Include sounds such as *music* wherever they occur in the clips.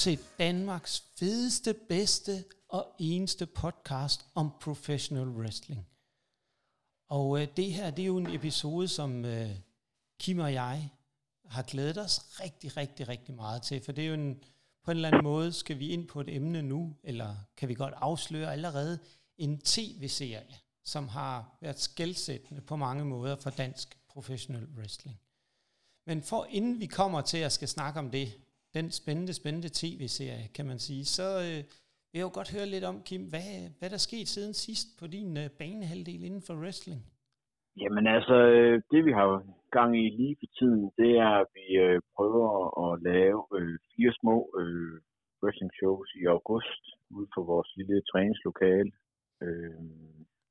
Til Danmarks fedeste, bedste og eneste podcast om professional wrestling. Og øh, det her, det er jo en episode, som øh, Kim og jeg har glædet os rigtig, rigtig, rigtig meget til. For det er jo en, på en eller anden måde, skal vi ind på et emne nu, eller kan vi godt afsløre allerede en tv-serie, som har været skældsættende på mange måder for dansk professional wrestling. Men for inden vi kommer til at skal snakke om det, den spændende, spændende tv-serie, kan man sige, så øh, vil jeg jo godt høre lidt om, Kim, hvad, hvad der skete siden sidst på din øh, banehalvdel inden for wrestling? Jamen altså, øh, det vi har gang i lige for tiden, det er, at vi øh, prøver at lave øh, fire små øh, wrestling shows i august ud for vores lille træningslokale, øh,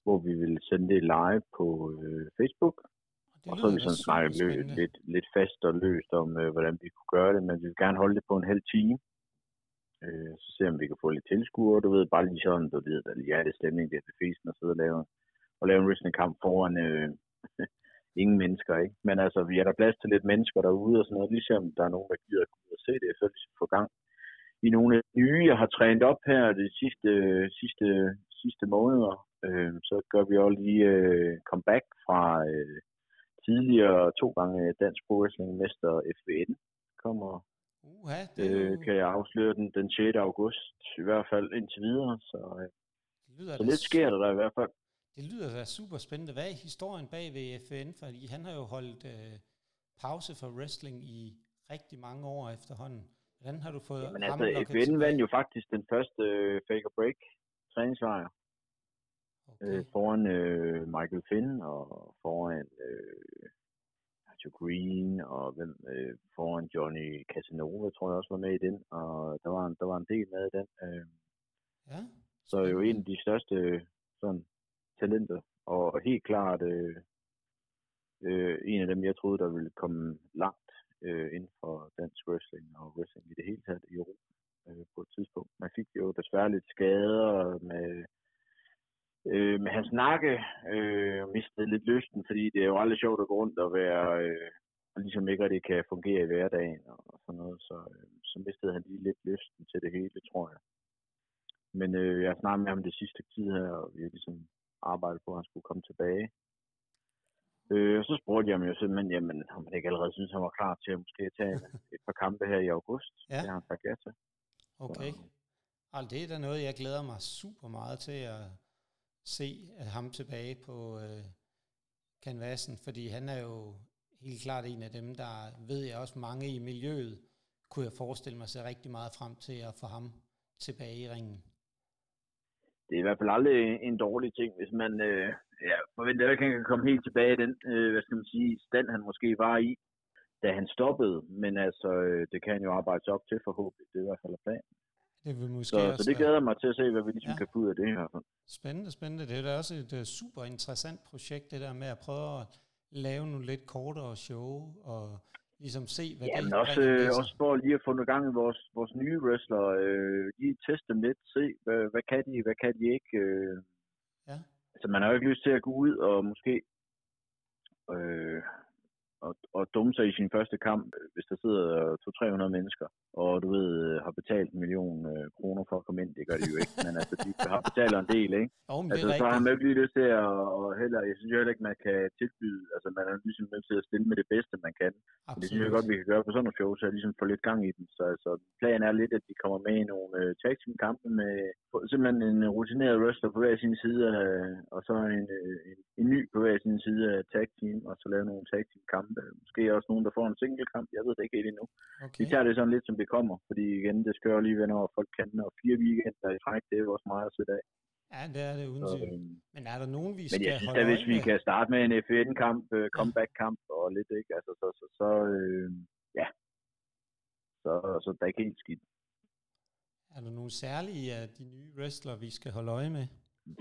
hvor vi vil sende det live på øh, Facebook og så har vi sådan snakket lø- lidt, lidt fast og løst om, øh, hvordan vi kunne gøre det, men vi vil gerne holde det på en halv time. Øh, så se om vi kan få lidt tilskuere, du ved, bare lige sådan, du ved, der lige er det stemning, det er til festen, og sidde og lave, og lave en wrestlingkamp foran øh, *laughs* ingen mennesker, ikke? Men altså, vi er der plads til lidt mennesker derude og sådan noget, ligesom der er nogen, der gider at og se det, så vi får gang i nogle af de nye, jeg har trænet op her de sidste, sidste, sidste måneder. Øh, så gør vi også lige øh, comeback fra øh, tidligere to gange dansk pro wrestling mester FVN kommer. Uh-huh, det øh, jo... kan jeg afsløre den, den 6. august, i hvert fald indtil videre. Så, øh, det lyder så lidt sker der i hvert fald. Det lyder da super spændende. Hvad er historien bag ved FN? Fordi han har jo holdt øh, pause for wrestling i rigtig mange år efterhånden. Hvordan har du fået Jamen ham altså, FN vandt jo faktisk den første øh, fake or break træningslejr okay. øh, foran øh, Michael Finn og foran øh, Joe Green og hvem, øh, foran Johnny Casanova, tror jeg også var med i den, og der var en, der var en del med i den. Øh. Ja. Så jo en af de største sådan, talenter, og helt klart øh, øh, en af dem, jeg troede, der ville komme langt øh, inden for dansk wrestling og wrestling i det hele taget i Europa øh, på et tidspunkt. Man fik jo desværre lidt skader med øh, med hans nakke øh, mistede lidt lysten, fordi det er jo aldrig sjovt at gå rundt og være, øh, ligesom ikke rigtig kan fungere i hverdagen og sådan noget, så, øh, så mistede han lige lidt lysten til det hele, tror jeg. Men øh, jeg har snakket med ham det sidste tid her, og vi har ligesom arbejdet på, at han skulle komme tilbage. Øh, og så spurgte jeg ham jo simpelthen, jamen, om han ikke allerede synes, han var klar til at måske tage *laughs* et par kampe her i august. Ja. Det har han sagt ja til. Okay. Så, altså, det er da noget, jeg glæder mig super meget til at, se ham tilbage på øh, kanvasen, fordi han er jo helt klart en af dem, der ved jeg også mange i miljøet, kunne jeg forestille mig sig rigtig meget frem til at få ham tilbage i ringen. Det er i hvert fald aldrig en dårlig ting, hvis man øh, ja, forventer, at han kan komme helt tilbage i den, øh, hvad skal man sige, stand han måske var i, da han stoppede. Men altså, øh, det kan han jo arbejde sig op til forhåbentlig. Det er i hvert fald planen. Det vil måske så, så det glæder mig til at se, hvad vi ligesom ja. kan få ud af det her. Spændende, spændende. Det er da også et uh, super interessant projekt, det der med at prøve at lave nogle lidt kortere show, og ligesom se, hvad ja, det men også, øh, også for lige at få nogle gang i vores, vores nye wrestler, øh, lige teste dem lidt, se, hvad, hvad kan de, hvad kan de ikke. Øh. Ja. Altså, man har jo ikke lyst til at gå ud og måske øh, og, og dumme sig i sin første kamp, hvis der sidder 200-300 mennesker, og du ved, har betalt en million øh, kroner for at komme ind. Det gør de jo ikke, men altså, de har betalt en del, ikke? Oh, altså, så har man ikke lige lyst til at, og heller, jeg synes jo heller ikke, man kan tilbyde, altså man er ligesom nødt til at stille med det bedste, man kan. Absolut. Det synes jeg godt, vi kan gøre på sådan nogle shows, så ligesom få lidt gang i den. Så altså, planen er lidt, at de kommer med i nogle øh, tag team kampe med simpelthen en rutineret wrestler på hver sin side, øh, og så en, øh, en, en, ny på hver sin side af tag team, og så lave nogle tag team kampe. Måske også nogen, der får en single kamp, jeg ved det ikke helt endnu. Okay. Vi tager det sådan lidt, som det kommer, fordi igen, det skal jo lige være, når folk kan, og fire weekender i træk, det er jo også meget sætte af. Ja, det er det uden så, øhm, Men er der nogen, vi men jeg synes, at hvis vi kan starte med en F1-kamp, uh, øh, comeback-kamp og lidt, ikke? Altså, så, så, så øh, ja, så, så der er ikke helt skidt. Er der nogle særlige af de nye wrestler, vi skal holde øje med?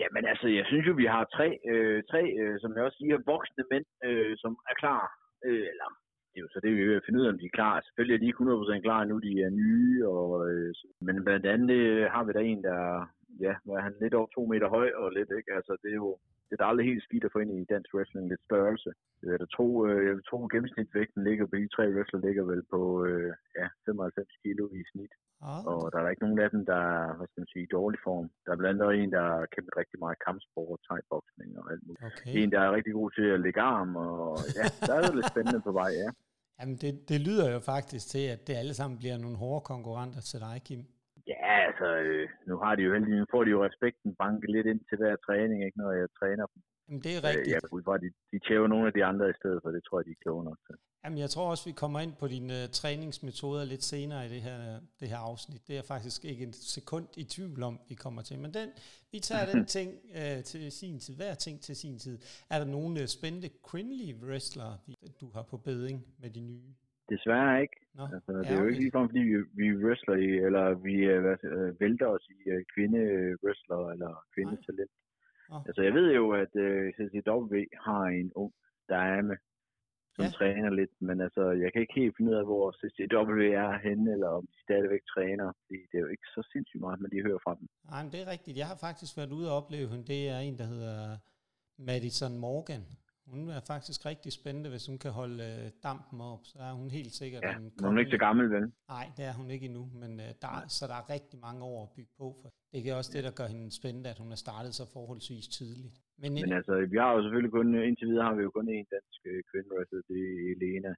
Jamen altså, jeg synes jo, vi har tre, øh, tre øh, som jeg også siger, voksne mænd, øh, som er klar, øh, eller det er jo så det, vi vil finde ud af, om de er klar. Selvfølgelig er de ikke 100% klar nu, de er nye, og, øh, men blandt andet øh, har vi der en, der ja, er han, lidt over to meter høj og lidt, ikke? Altså, det er jo, det er aldrig helt skidt at få ind i dansk wrestling lidt størrelse. Jeg vil tro, øh, jeg vil tro gennemsnitsvægten ligger på de tre wrestler ligger vel på øh, ja, 95 kilo i snit. Ah. Og der er ikke nogen af dem, der er, hvad skal man sige, i dårlig form. Der er blandt andet en, der har kæmpet rigtig meget kampsport, thai og alt muligt. Okay. En, der er rigtig god til at lægge arm, og ja, der er lidt spændende på vej, ja. *laughs* Jamen, det, det lyder jo faktisk til, at det alle sammen bliver nogle hårde konkurrenter til dig, Kim. Ja, altså, øh, nu har de jo heldigvis, nu får de jo respekten banke lidt ind til hver træning, ikke, når jeg træner dem. Jamen, det er rigtigt. Øh, jeg går ud de, de tæver nogle af de andre i stedet, for det tror jeg, de er kloge nok til. Jamen, jeg tror også, vi kommer ind på dine uh, træningsmetoder lidt senere i det her, det her afsnit. Det er jeg faktisk ikke en sekund i tvivl om, vi kommer til. Men den, vi tager den *laughs* ting uh, til sin tid, hver ting til sin tid. Er der nogle uh, spændende kvindelige wrestlere, du har på beding med de nye? Desværre ikke. Nå, altså, det er jo ikke ligefrem, fordi vi, vi wrestler i, eller vi hvad, vælter os i uh, kvinde-wrestler eller kvindetalent. Oh. Altså, jeg ved jo, at uh, CCW har en ung dame, som ja. træner lidt, men altså, jeg kan ikke helt finde ud af, hvor CCW er henne, eller om de stadigvæk træner, fordi det er jo ikke så sindssygt meget, men de hører fra dem. Nej, men det er rigtigt. Jeg har faktisk været ude og opleve hende. Det er en, der hedder Madison Morgan. Hun er faktisk rigtig spændende, hvis hun kan holde øh, dampen op. Så er hun helt sikkert ja, en hun er ikke så gammel, vel? Nej, det er hun ikke endnu, men øh, der, så der er rigtig mange år at bygge på. For det er også det, der gør hende spændende, at hun er startet så forholdsvis tidligt. Men, men altså, vi har jo selvfølgelig kun, indtil videre har vi jo kun en dansk øh, kvinde, det er Elena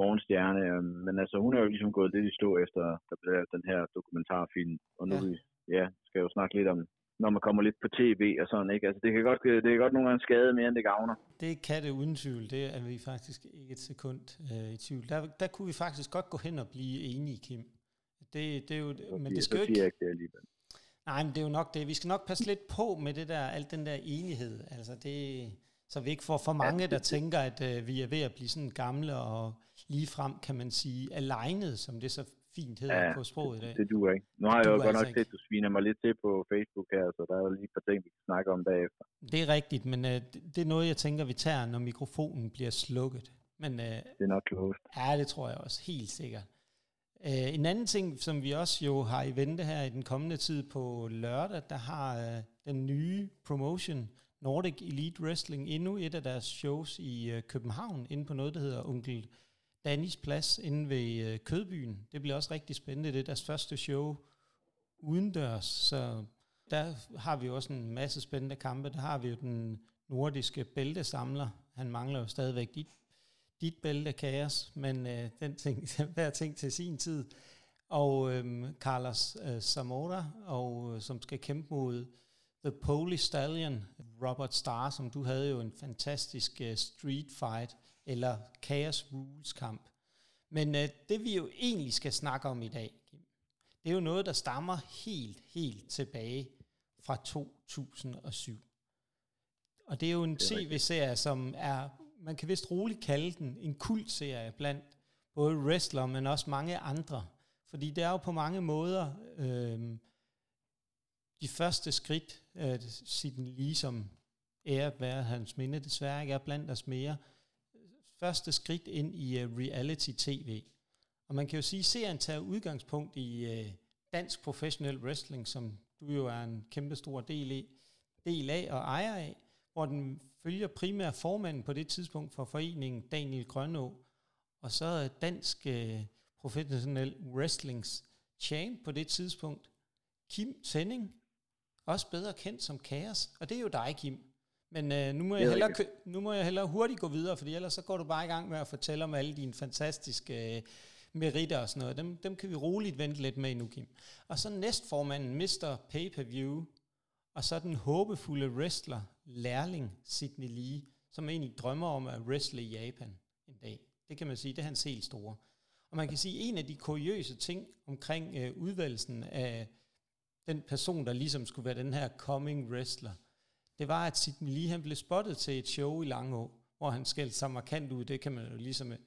Morgenstjerne. Øh, men altså, hun er jo ligesom gået lidt i stå efter, der blev den her dokumentarfilm. Og nu ja. vi ja, skal jo snakke lidt om når man kommer lidt på tv og sådan, ikke? Altså, det kan godt, det kan godt nogle gange skade mere, end det gavner. Det kan det uden tvivl. Det er vi faktisk ikke et sekund øh, i tvivl. Der, der kunne vi faktisk godt gå hen og blive enige, Kim. Det, det er jo, men det skal jo ikke... ikke det alligevel. Nej, men det er jo nok det. Vi skal nok passe lidt på med det der, alt den der enighed. Altså det, så vi ikke får for mange, ja, det, der tænker, at øh, vi er ved at blive sådan gamle og ligefrem, kan man sige, alignet, som det så fint hedder ja, på sproget i dag. Det, duer ikke. Nu har jeg jo godt altså nok set, at du sviner mig lidt til på Facebook her, så der er jo lige et par ting, vi kan snakke om bagefter. Det er rigtigt, men uh, det, er noget, jeg tænker, vi tager, når mikrofonen bliver slukket. Men, uh, det er nok klogt. Ja, det tror jeg også, helt sikkert. Uh, en anden ting, som vi også jo har i vente her i den kommende tid på lørdag, der har uh, den nye promotion, Nordic Elite Wrestling, endnu et af deres shows i uh, København, inde på noget, der hedder Onkel Dannys plads inde ved øh, Kødbyen. Det bliver også rigtig spændende. Det er deres første show udendørs, så der har vi også en masse spændende kampe. Der har vi jo den nordiske bæltesamler. Han mangler jo stadigvæk dit, dit bælte, Kaos, men øh, den ting, *laughs* hver ting til sin tid. Og øh, Carlos øh, Zamora, og, øh, som skal kæmpe mod The Polish Stallion, Robert Starr, som du havde jo en fantastisk øh, street fight eller Chaos Rules kamp. Men øh, det vi jo egentlig skal snakke om i dag, det er jo noget, der stammer helt, helt tilbage fra 2007. Og det er jo en tv-serie, som er, man kan vist roligt kalde den, en kultserie blandt både wrestler, men også mange andre. Fordi det er jo på mange måder øh, de første skridt, øh, Sidney Lee, som æret være hans minde, desværre ikke er blandt os mere, første skridt ind i øh, uh, reality-tv. Og man kan jo sige, at serien tager udgangspunkt i uh, dansk professionel wrestling, som du jo er en kæmpe stor del, i, del af og ejer af, hvor den følger primært formanden på det tidspunkt for foreningen Daniel Grønå, og så dansk uh, professionel wrestlings champ på det tidspunkt, Kim Sending, også bedre kendt som Kaos, og det er jo dig, Kim. Men øh, nu, må jeg hellere, nu må jeg hellere hurtigt gå videre, for ellers så går du bare i gang med at fortælle om alle dine fantastiske øh, meritter og sådan noget. Dem, dem kan vi roligt vente lidt med nu, Kim. Og så næstformanden, Mr. Pay-Per-View, og så den håbefulde wrestler, lærling Sidney Lee, som egentlig drømmer om at wrestle i Japan en dag. Det kan man sige, det er hans helt store. Og man kan sige, en af de kuriøse ting omkring øh, udvalgelsen af den person, der ligesom skulle være den her coming wrestler, det var, at Sidney Lee han blev spottet til et show i Langå, hvor han skældte sig markant ud. Det kan man jo ligesom øh,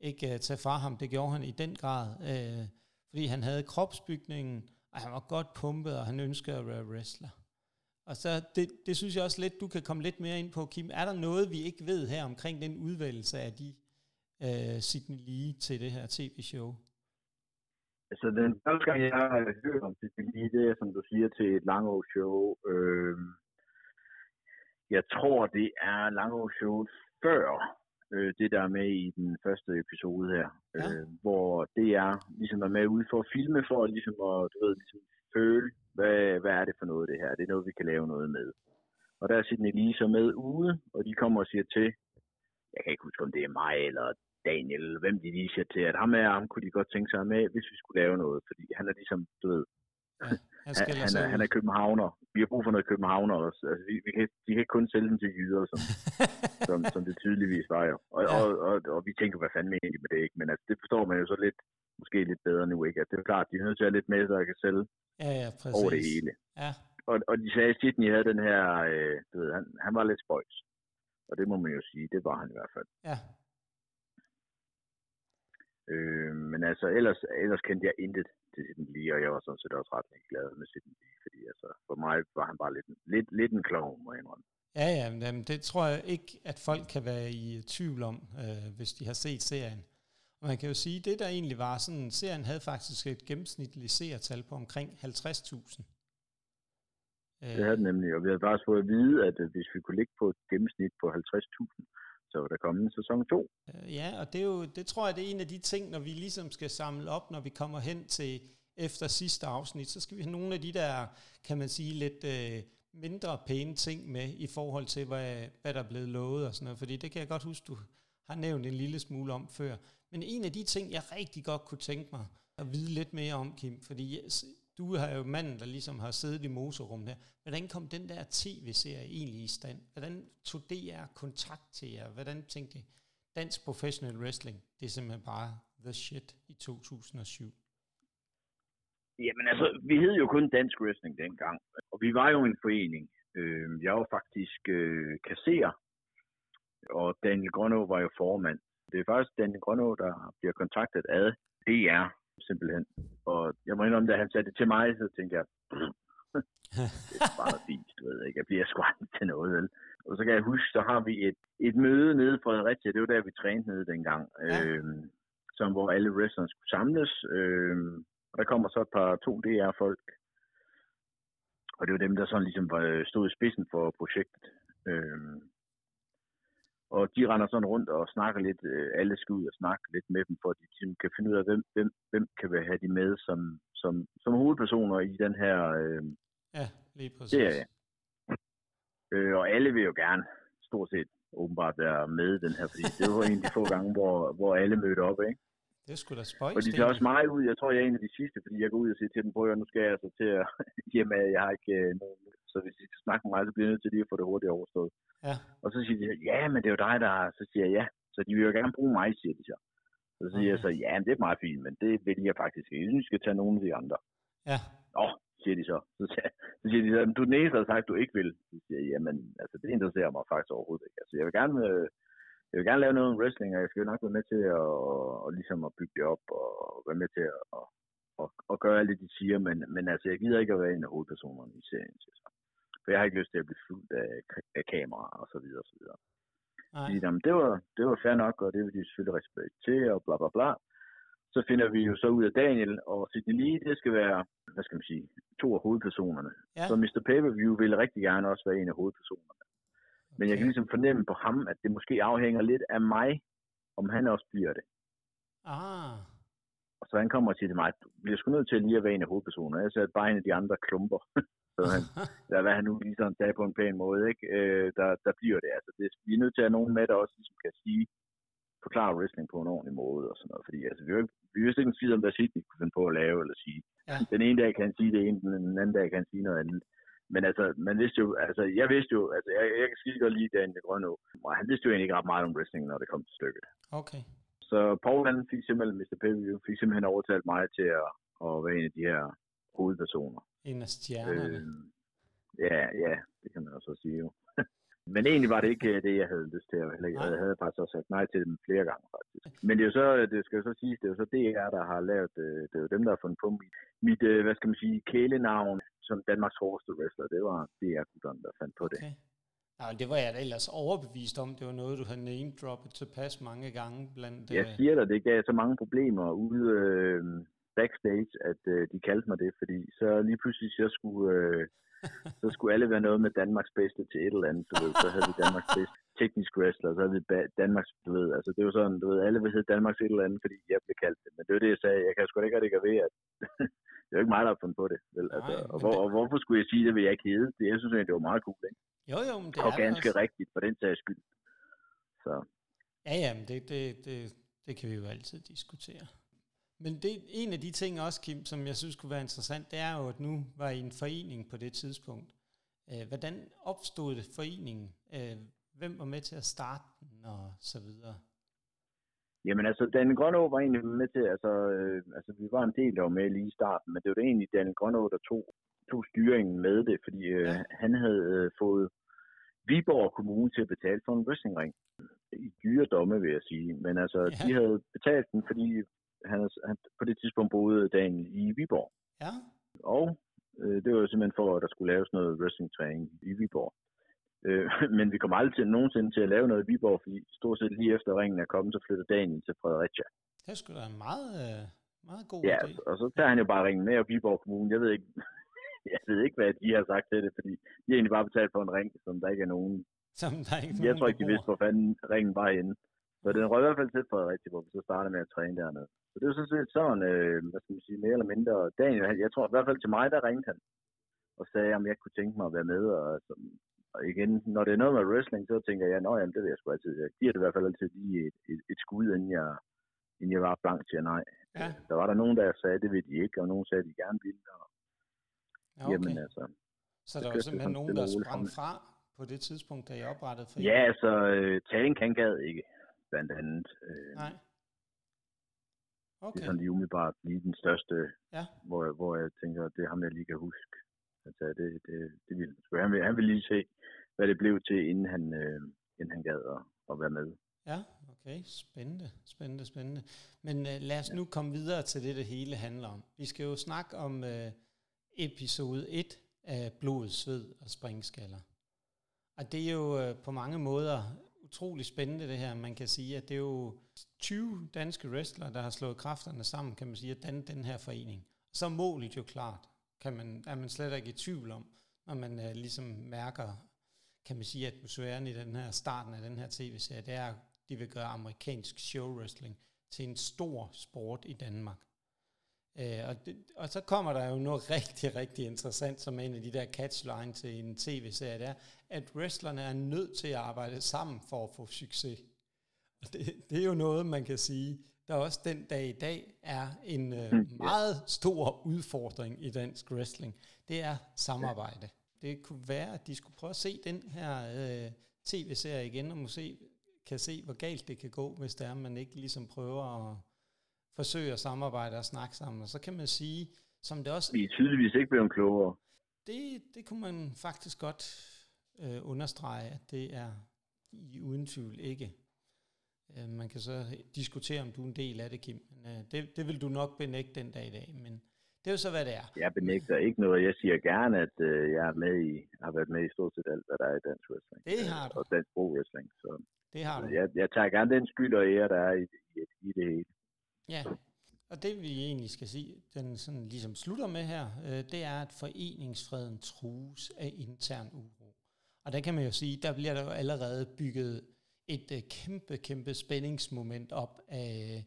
ikke uh, tage fra ham. Det gjorde han i den grad, uh, fordi han havde kropsbygningen, og han var godt pumpet, og han ønskede at være wrestler. Og så det, det synes jeg også lidt, du kan komme lidt mere ind på, Kim. Er der noget, vi ikke ved her omkring den udvalgelse af de uh, Sidney Lee til det her tv-show? Altså, den første gang, jeg har hørt om det, det er, som du siger, til et Langå show. Øh, jeg tror, det er Langå show før øh, det, der er med i den første episode her. Ja. Øh, hvor det er ligesom er med ude for at filme, for ligesom at, du ved, ligesom føle, hvad, hvad er det for noget, det her? Det er noget, vi kan lave noget med. Og der er Sidney Lise med ude, og de kommer og siger til, jeg kan ikke huske, om det er mig eller Daniel, hvem de lige siger til, at ham er ham kunne de godt tænke sig med, hvis vi skulle lave noget, fordi han er ligesom, du ved, ja, han, han, er, han er københavner. Vi har brug for noget københavner også. Altså, vi, vi kan, de kan ikke kun sælge den til jyder, som, *laughs* som, som det tydeligvis var jo. Og, ja. og, og, og, vi tænker, hvad fanden egentlig med det ikke, men altså, det forstår man jo så lidt, måske lidt bedre nu, ikke? At det er klart, de er nødt til at have lidt med, så jeg kan sælge ja, ja, præcis. over det hele. Ja. Og, og de sagde, at Sidney havde den her, øh, du ved, han, han var lidt spøjs. Og det må man jo sige, det var han i hvert fald. Ja. Øh, men altså, ellers, ellers kendte jeg intet til Sidney Lee, og jeg var sådan set også ret glad med Sidney Lee, fordi altså, for mig var han bare lidt, lidt, lidt en klovn, må jeg indrømme. Ja, ja, men det tror jeg ikke, at folk kan være i tvivl om, øh, hvis de har set serien. Og man kan jo sige, at det der egentlig var, sådan, serien havde faktisk et gennemsnitligt seertal på omkring 50.000. Det havde den nemlig, og vi havde faktisk fået at vide, at øh, hvis vi kunne ligge på et gennemsnit på 50.000, så der kommet en sæson 2. Øh, ja, og det, er jo, det tror jeg, det er en af de ting, når vi ligesom skal samle op, når vi kommer hen til efter sidste afsnit, så skal vi have nogle af de der, kan man sige, lidt øh, mindre pæne ting med i forhold til, hvad, hvad der er blevet lovet og sådan noget. Fordi det kan jeg godt huske, du har nævnt en lille smule om før. Men en af de ting, jeg rigtig godt kunne tænke mig at vide lidt mere om, Kim, fordi du har jo manden, der ligesom har siddet i moserummet her. Hvordan kom den der tv-serie egentlig i stand? Hvordan tog DR kontakt til jer? Hvordan tænkte I, dansk professional wrestling, det er simpelthen bare the shit i 2007? Jamen altså, vi hed jo kun dansk wrestling dengang, og vi var jo en forening. Øh, jeg var faktisk øh, kasserer, og Daniel Grønå var jo formand. Det er faktisk Daniel Grønå, der bliver kontaktet af DR simpelthen. Og jeg må indrømme, da han sagde det til mig, så tænkte jeg, det er bare fint, du ved ikke, jeg bliver sgu til noget, vel? Og så kan jeg huske, så har vi et, et møde nede i Fredericia, det var der, vi trænede nede dengang, ja. øh, som hvor alle wrestlerne skulle samles, øh, og der kommer så et par to DR-folk, og det var dem, der sådan ligesom var, stod i spidsen for projektet. Øh, og de render sådan rundt og snakker lidt, øh, alle skal ud og snakke lidt med dem, for at de ligesom kan finde ud af, hvem, hvem, hvem kan vi have de med som, som, som hovedpersoner i den her øh, ja, lige præcis. serie. Øh, og alle vil jo gerne stort set åbenbart være med i den her, fordi det var en af de få gange, hvor, hvor alle mødte op, ikke? Det skulle da spøjs. Og de tager også mig ud. Jeg tror, jeg er en af de sidste, fordi jeg går ud og siger til dem, prøv nu skal jeg altså til at *laughs* hjemme, jeg har ikke øh, nogen. Så hvis I skal snakke med mig, så bliver jeg nødt til lige at få det hurtigt overstået. Ja. Og så siger de, ja, men det er jo dig, der... Så siger jeg, ja. Så de vil jo gerne bruge mig, siger de så. Så siger okay. jeg så, ja, det er meget fint, men det vil jeg faktisk ikke. Jeg synes, vi skal tage nogen af de andre. Ja. Nå, siger de så. Så, siger, så siger de så, du der har sagt, du ikke vil. Så siger jeg, jamen, altså, det interesserer mig faktisk overhovedet ikke. Altså, jeg vil gerne, øh, jeg vil gerne lave noget om wrestling, og jeg skal jo nok være med til at, og, ligesom at bygge det op, og være med til at, og, og, og gøre alt det, de siger, men, men altså, jeg gider ikke at være en af hovedpersonerne i serien, siger så. For jeg har ikke lyst til at blive fuldt af, af kameraer og så videre og så videre. Nej. De, jamen, det, var, det var fair nok, og det vil de selvfølgelig respektere, og bla bla bla. Så finder vi jo så ud af Daniel, og Sidney Lee, det skal være, hvad skal man sige, to af hovedpersonerne. Ja. Så Mr. Pay-Per-View vil rigtig gerne også være en af hovedpersonerne. Men jeg kan ligesom fornemme på ham, at det måske afhænger lidt af mig, om han også bliver det. Ah. Og så han kommer og siger til mig, du bliver sgu nødt til lige at være en af hovedpersonerne. Jeg sagde bare en af de andre klumper. *laughs* Så han, *laughs* der, hvad han nu lige sådan sagde på en pæn måde, ikke? Øh, der, der bliver det. Altså, det, vi er nødt til at have nogen med, der også ligesom kan sige, forklare wrestling på en ordentlig måde og sådan noget. Fordi altså, vi er jo ikke, vi jo ikke en skid om, hvad Sidney kunne finde på at lave eller sige. Ja. Den ene dag kan han sige det ene, den anden dag kan han sige noget andet. Men altså, man vidste jo, altså, jeg vidste jo, altså, jeg, jeg kan skide godt lide Daniel Grønå, og han vidste jo egentlig ikke ret meget om wrestling, når det kom til stykket. Okay. Så Paul, han fik simpelthen, Mr. Pay-View, fik simpelthen overtalt mig til at, at være en af de her hovedpersoner. En af stjernerne. Øh, Ja, ja, det kan man også sige jo. *laughs* Men egentlig var det ikke øh, det, jeg havde lyst til. Jeg havde faktisk også sagt nej til dem flere gange, faktisk. Men det er jo så, det skal jo så sige, det er jo så DR, der har lavet, øh, det er jo dem, der har fundet på mit, mit øh, hvad skal man sige, kælenavn som Danmarks hårdeste wrestler. Det var DR-gutterne, der fandt på det. Okay. Ja, det var jeg da ellers overbevist om. Det var noget, du havde name-droppet tilpas mange gange blandt... Jeg siger dig, det gav så mange problemer ude, øh, backstage, at øh, de kaldte mig det, fordi så lige pludselig, så skulle, øh, så skulle alle være noget med Danmarks bedste til et eller andet, du ved. Så havde vi Danmarks bedste teknisk wrestler, så havde vi Danmarks, du ved, altså det var sådan, du ved, alle vil hedde Danmarks et eller andet, fordi jeg blev kaldt det. Men det var det, jeg sagde, jeg kan sgu da ikke rigtig ved, at *laughs* det er jo ikke mig, der har fundet på det. Vel? Altså, Nej, og, hvor, det... og, hvorfor skulle jeg sige det, vil jeg ikke hedde det? Jeg synes egentlig, det var meget cool, ikke? Jo, jo, men det og er ganske også. rigtigt, for den sags skyld. Så. Ja, ja, men det, det, det, det kan vi jo altid diskutere. Men det, en af de ting også, Kim, som jeg synes kunne være interessant, det er jo, at nu var I en forening på det tidspunkt. Øh, hvordan opstod det foreningen? Øh, hvem var med til at starte den og så videre? Jamen altså, Dan Grønå var egentlig med til, altså, øh, altså vi var en del, der var med lige i starten, men det var det egentlig Dan Grønå, der tog, tog styringen med det, fordi øh, ja. han havde øh, fået Viborg Kommune til at betale for en wrestlingring. I dyre domme, vil jeg sige. Men altså, ja. de havde betalt den, fordi han, han på det tidspunkt boede Daniel i Viborg. Ja. Og øh, det var simpelthen for, at der skulle laves noget wrestlingtræning i Viborg. Øh, *laughs* men vi kommer aldrig til, nogensinde til at lave noget i Viborg, fordi stort set lige efter ringen er kommet, så flytter Daniel til Fredericia. Det skulle da en meget, øh, meget god ja, idé. og så tager han jo bare ringen med, og Viborg Kommune, jeg ved ikke, *laughs* jeg ved ikke, hvad de har sagt til det, fordi de har egentlig bare betalt for en ring, som der ikke er nogen. Som der er ikke jeg nogen, tror ikke, de vidste, hvor fanden ringen var henne. Så den røg i hvert fald til Fredericia, hvor vi så startede med at træne dernede. Så det er sådan set sådan, øh, hvad skal man sige, mere eller mindre. Daniel, jeg tror i hvert fald til mig, der ringte han og sagde, om jeg kunne tænke mig at være med. Og, og igen, når det er noget med wrestling, så tænker jeg, at det vil jeg sgu altid. Jeg giver det i hvert fald altid lige et, et, et skud, inden jeg, inden jeg var blank til nej. Ja. Der var der nogen, der sagde, at det vil de ikke, og nogen sagde, at de gerne ville. Og, ja, okay. Jamen altså. Så der var simpelthen nogen, der sprang fra på det tidspunkt, da jeg oprettede for Ja, altså, øh, Talen kan gad ikke, blandt andet. Øh, Nej. Okay. Det er sådan lige umiddelbart lige den største, ja. hvor, hvor jeg tænker, det er ham, jeg lige kan huske. Altså, det, det, det vil, han, vil, han vil lige se, hvad det blev til, inden han, øh, inden han gad at, at være med. Ja, okay. Spændende, spændende, spændende. Men uh, lad os nu komme videre til det, det hele handler om. Vi skal jo snakke om uh, episode 1 af Blod, Sved og Springskaller. Og det er jo uh, på mange måder utrolig spændende det her. Man kan sige, at det er jo 20 danske wrestlere, der har slået kræfterne sammen, kan man sige, at danne den her forening. Så er målet jo klart, kan man, er man slet ikke i tvivl om, når man uh, ligesom mærker, kan man sige, atmosfæren i den her starten af den her tv-serie, det er, at de vil gøre amerikansk show wrestling til en stor sport i Danmark. Uh, og, det, og så kommer der jo noget *laughs* rigtig, rigtig interessant, som er en af de der catchline til en tv-serie, det er, at wrestlerne er nødt til at arbejde sammen for at få succes. Og det, det er jo noget, man kan sige, der også den dag i dag er en uh, meget stor udfordring i dansk wrestling. Det er samarbejde. Det kunne være, at de skulle prøve at se den her uh, tv-serie igen, og måske kan se, hvor galt det kan gå, hvis det er, man ikke ligesom prøver at forsøge at samarbejde og snakke sammen. Og så kan man sige, som det også... Vi er tydeligvis ikke blevet klogere. Det, det kunne man faktisk godt øh, understrege, at det er i uden tvivl ikke. Øh, man kan så diskutere, om du er en del af det, Kim. Men, øh, det, det vil du nok benægte den dag i dag, men det er jo så, hvad det er. Jeg benægter ikke noget. Jeg siger gerne, at øh, jeg er med i, har været med i stort set alt, hvad der er i dansk wrestling. Det har du. Og dansk pro wrestling. Så, det har du. Jeg, jeg tager gerne den skyld og ære, der er i, i, i det hele. Ja, og det vi egentlig skal sige, den sådan ligesom slutter med her, øh, det er, at foreningsfreden trues af intern uro. Og der kan man jo sige, der bliver der jo allerede bygget et øh, kæmpe, kæmpe spændingsmoment op af øh,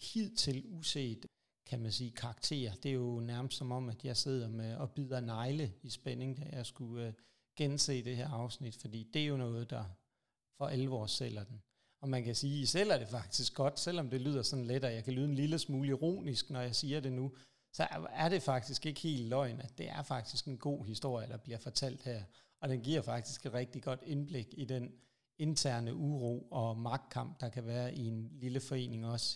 hidtil uset, kan man sige, karakter. Det er jo nærmest som om, at jeg sidder med og bider negle i spænding, da jeg skulle øh, gense det her afsnit, fordi det er jo noget, der for alvor sælger den. Og man kan sige, at I sælger det faktisk godt, selvom det lyder sådan let, og jeg kan lyde en lille smule ironisk, når jeg siger det nu, så er det faktisk ikke helt løgn, at det er faktisk en god historie, der bliver fortalt her. Og den giver faktisk et rigtig godt indblik i den interne uro og magtkamp, der kan være i en lille forening også.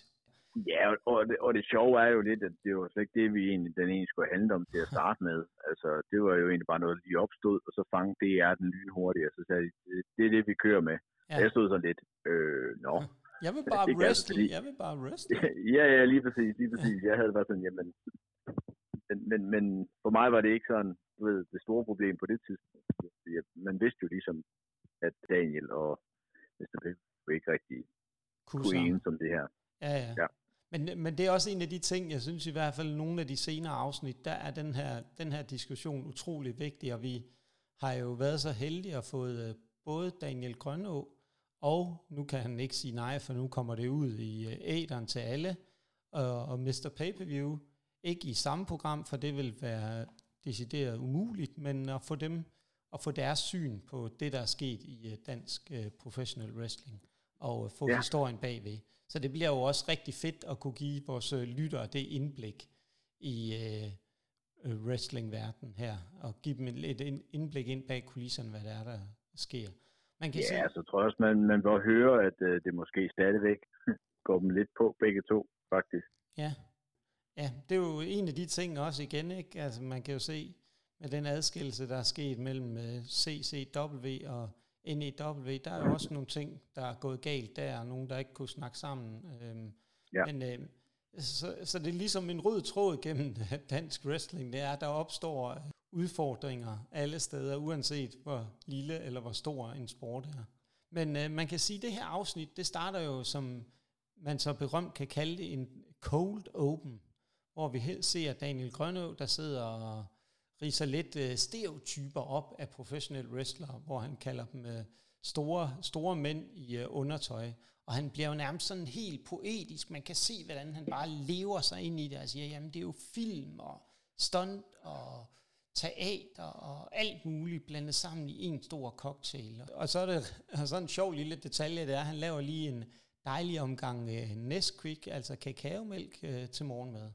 Ja, og det, og det sjove er jo lidt, at det var slet ikke det, vi egentlig, den egentlig skulle handle om til at starte med. *laughs* Altså, det var jo egentlig bare noget, der lige opstod, og så fangede det er den lynhurtigt, og så sagde det, det er det, vi kører med. Ja. Og jeg stod sådan lidt, øh, nå. Jeg vil bare wrestle, fordi, jeg vil bare wrestle. *laughs* ja, ja, lige præcis, lige præcis. Jeg havde bare sådan, jamen, men, men, men for mig var det ikke sådan, du ved, det store problem på det tidspunkt. Man vidste jo ligesom, at Daniel og Mr. Big ikke rigtig kunne, kunne enes om det her. Ja, ja. ja. Men, men det er også en af de ting, jeg synes i hvert fald, nogle af de senere afsnit, der er den her, den her diskussion utrolig vigtig, og vi har jo været så heldige at fået øh, både Daniel Grønå, og nu kan han ikke sige nej, for nu kommer det ud i øh, æderen til alle, og, og Mr. Pay-Per-View, ikke i samme program, for det vil være decideret umuligt, men at få dem, at få deres syn på det, der er sket i øh, dansk uh, professional wrestling, og få ja. historien bagved. Så det bliver jo også rigtig fedt at kunne give vores lyttere det indblik i uh, wrestlingverdenen her, og give dem et indblik ind bag kulisserne, hvad det er, der sker. Man kan ja, sige, så tror jeg også, man, man bør høre, at uh, det måske stadigvæk *laughs* går dem lidt på begge to, faktisk. Ja, Ja, det er jo en af de ting også igen, ikke? Altså man kan jo se med den adskillelse, der er sket mellem øh, CCW og NEW, der er jo også nogle ting, der er gået galt der, og nogen, der ikke kunne snakke sammen. Øhm, ja. Men øh, så, så det er ligesom en rød tråd gennem *laughs* dansk wrestling, det er, der opstår udfordringer alle steder, uanset hvor lille eller hvor stor en sport er. Men øh, man kan sige, at det her afsnit, det starter jo som man så berømt kan kalde det en cold open hvor vi ser Daniel Grønøv, der sidder og riser lidt øh, stereotyper op af professionelle wrestlere, hvor han kalder dem øh, store, store mænd i øh, undertøj. Og han bliver jo nærmest sådan helt poetisk. Man kan se, hvordan han bare lever sig ind i det og siger, jamen det er jo film og stunt og teater og alt muligt blandet sammen i en stor cocktail. Og så er det sådan en sjov lille detalje, det er, at han laver lige en dejlig omgang øh, Nesquik, altså kakaomælk øh, til morgenmad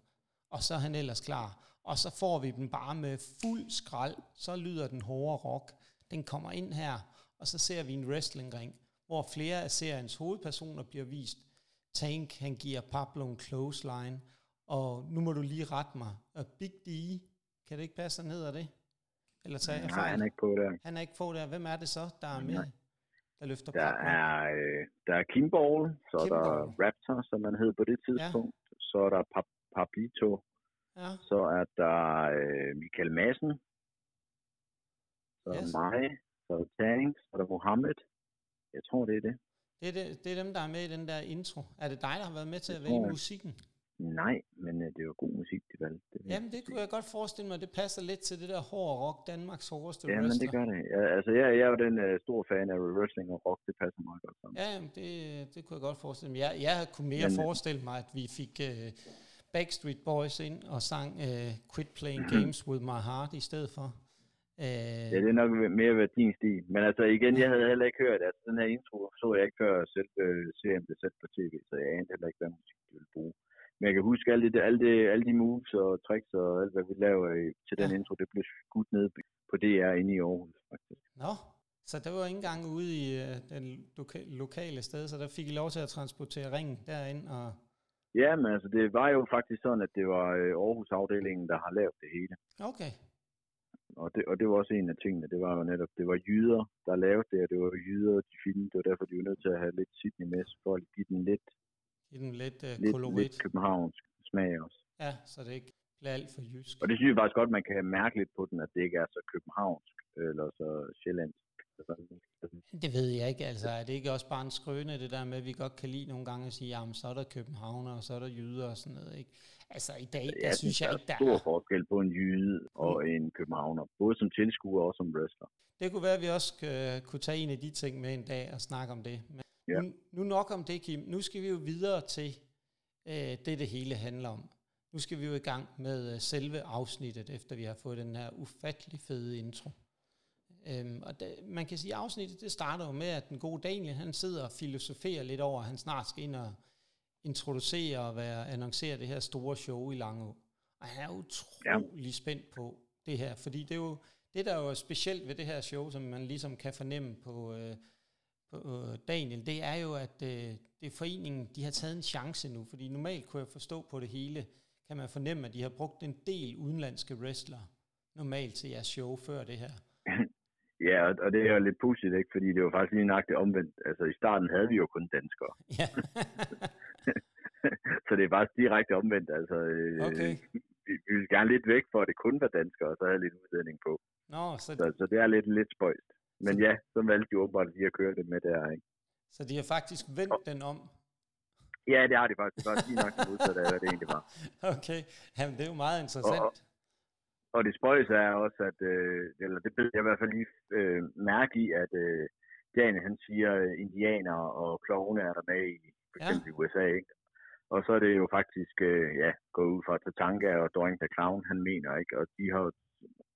og så er han ellers klar. Og så får vi den bare med fuld skrald, så lyder den hårde rock. Den kommer ind her, og så ser vi en wrestlingring, hvor flere af seriens hovedpersoner bliver vist. Tank, han giver Pablo en clothesline, og nu må du lige rette mig. Og Big D, kan det ikke passe, han hedder det? Eller tager Nej, han er ikke på der. Han er ikke på der. Hvem er det så, der er med? Nej. Der løfter der er, øh, der er Kimball, så Kimball. er der Raptor, som man hed på det tidspunkt. Ja. Så er der Pap Papito. Ja. Så er der øh, Michael Madsen. Så er yes. mig. Så er der Tang. Så er der Mohammed. Jeg tror, det er det. Det er, det, det er dem, der er med i den der intro. Er det dig, der har været med til at vælge musikken? Nej, men uh, det var god musik, de valgte. Det Jamen, det kunne jeg godt forestille mig. Det passer lidt til det der hårde rock, Danmarks hårdeste ja, wrestler. men det gør det. Ja, altså, jeg, jeg er jo den uh, store fan af wrestling og rock. Det passer meget godt sammen. Ja, jamen, det, det kunne jeg godt forestille mig. Jeg, jeg kunne mere men, øh, forestille mig, at vi fik... Uh, Backstreet Boys ind og sang uh, Quit Playing Games With My Heart i stedet for. Uh, ja, det er nok mere været din stil. Men altså igen, jeg havde heller ikke hørt, at den her intro så jeg ikke før selv uh, serien blev sat på tv, så jeg anede heller ikke, hvad musik de ville bruge. Men jeg kan huske alle de, alle de, alle de moves og tricks og alt, hvad vi laver til den ja. intro, det blev skudt ned på DR inde i Aarhus, faktisk. Nå, så det var ikke engang ude i uh, den loka- lokale sted, så der fik I lov til at transportere ringen derind og Ja, men altså, det var jo faktisk sådan, at det var øh, Aarhus-afdelingen, der har lavet det hele. Okay. Og det, og det var også en af tingene, det var jo netop, det var jyder, der lavede det, og det var jyder, de filmede, det var derfor, de var nødt til at have lidt Sydney med, for at give den lidt, give den lidt, uh, lidt, kolorit. lidt københavnsk smag også. Ja, så det ikke bliver alt for jysk. Og det synes jeg faktisk godt, man kan mærke lidt på den, at det ikke er så københavnsk, eller så sjællandsk. Det ved jeg ikke, altså er det ikke også bare en skrøne, det der med, at vi godt kan lide nogle gange at sige, jamen så er der københavner, og så er der jyder og sådan noget, ikke? Altså i dag, der jeg synes jeg ikke, der er... stor forskel på en jyde og mm. en københavner, både som tilskuer og som wrestler. Det kunne være, at vi også uh, kunne tage en af de ting med en dag og snakke om det. Men ja. nu, nu nok om det, Kim. Nu skal vi jo videre til øh, det, det hele handler om. Nu skal vi jo i gang med øh, selve afsnittet, efter vi har fået den her ufattelig fede intro. Øhm, og det, man kan sige, at afsnittet det starter jo med, at den gode Daniel, han sidder og filosoferer lidt over, at han snart skal ind og introducere og være, annoncere det her store show i Langeå. Og han er utrolig ja. spændt på det her, fordi det er jo, det der er jo specielt ved det her show, som man ligesom kan fornemme på, øh, på øh, Daniel, det er jo, at øh, det foreningen, de har taget en chance nu, fordi normalt kunne jeg forstå på det hele, kan man fornemme, at de har brugt en del udenlandske wrestlere normalt til jeres show før det her. *clears throat* Ja, og det er jo lidt pudsigt, ikke? Fordi det var faktisk lige nøjagtigt omvendt. Altså i starten havde vi jo kun danskere. *laughs* Ja. *laughs* så det er faktisk direkte omvendt. Altså, øh, okay. vi, vi vil gerne lidt væk for, at det kun var danskere, og så havde lidt udledning på. Nå, så... Så, så det er lidt, lidt spøjst. Men ja, så valgte de åbenbart lige at køre det med der, ikke? Så de har faktisk vendt og... den om? Ja, det har de faktisk. Det var lige nok det modsatte af, hvad det egentlig var. *laughs* Okay, Jamen, det er jo meget interessant. Og, og det spøjs er også, at, øh, eller det blev jeg i hvert fald lige øh, mærke i, at øh, Daniel han siger, at indianer og klovne er der med i for eksempel ja. i USA, ikke? Og så er det jo faktisk, øh, ja, gået ud fra Tatanka og Doring the Clown, han mener, ikke? Og de har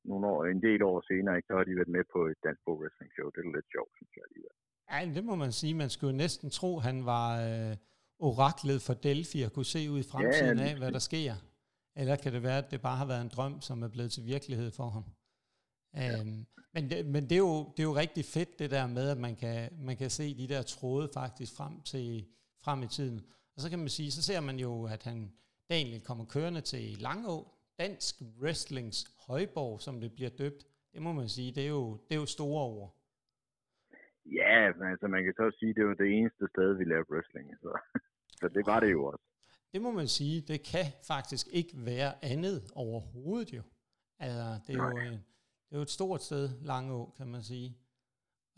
nogle år, en del år senere, ikke? Så har de været med på et dansk pro wrestling show. Det er lidt sjovt, synes jeg alligevel. Ja, det må man sige. Man skulle næsten tro, han var øh, oraklet for Delphi og kunne se ud i fremtiden ja, af, hvad der sker. Eller kan det være, at det bare har været en drøm, som er blevet til virkelighed for ham? Ja. Øhm, men det, men det, er jo, det er jo rigtig fedt, det der med, at man kan, man kan se de der tråde faktisk frem, til, frem i tiden. Og så kan man sige, så ser man jo, at han Daniel kommer kørende til Langå, Dansk Wrestlings Højborg, som det bliver døbt. Det må man sige, det er jo, det er jo store ord. Ja, men altså man kan så sige, det var det eneste sted, vi lavede wrestling. Så, *laughs* så det var det jo også. Det må man sige, det kan faktisk ikke være andet overhovedet jo. Altså, det er jo, en, det er jo et stort sted, Langå, kan man sige.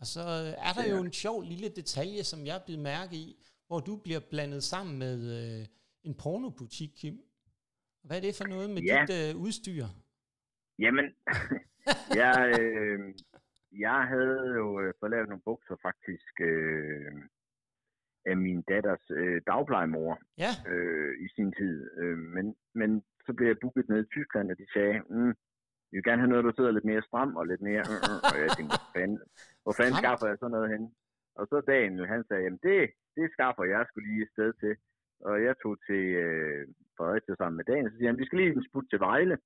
Og så er der jo en sjov lille detalje, som jeg er blevet mærke i, hvor du bliver blandet sammen med øh, en pornobutik, Kim. Hvad er det for noget med ja. dit øh, udstyr? Jamen, *laughs* jeg, øh, jeg havde jo øh, fået lavet nogle bukser faktisk øh, af min datters øh, dagplejemor ja. øh, i sin tid. Øh, men, men så blev jeg booket ned i Tyskland, og de sagde, mm, vi vil gerne have noget, der sidder lidt mere stram og lidt mere... Øh, øh. Og jeg tænkte, hvor fanden, hvor fanden skaffer jeg sådan noget hen? Og så Daniel, han sagde, jamen det, det skaffer jeg skulle lige et sted til. Og jeg tog til øh, Fredericia sammen med Daniel, så siger han, vi skal lige en smut til Vejle.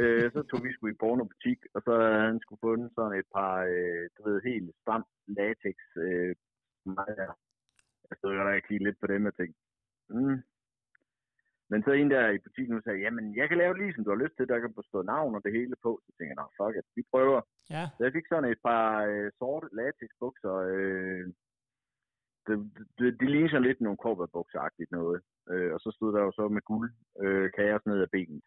Øh, så tog vi sgu i pornobutik, og så havde han skulle fundet sådan et par, øh, du ved, helt stramt latex øh. Jeg stod der og kiggede lidt på dem og tænkte, mm. Men så en der i butikken sagde, jamen jeg kan lave lige som du har lyst til, der kan stå navn og det hele på. Så tænkte jeg, nej fuck it, vi prøver. Ja. Så jeg fik sådan et par øh, sorte latex bukser. Øh, det, det, det ligner sådan lidt nogle korperbukser-agtigt noget. Øh, og så stod der jo så med guld øh, kager ned ad benet.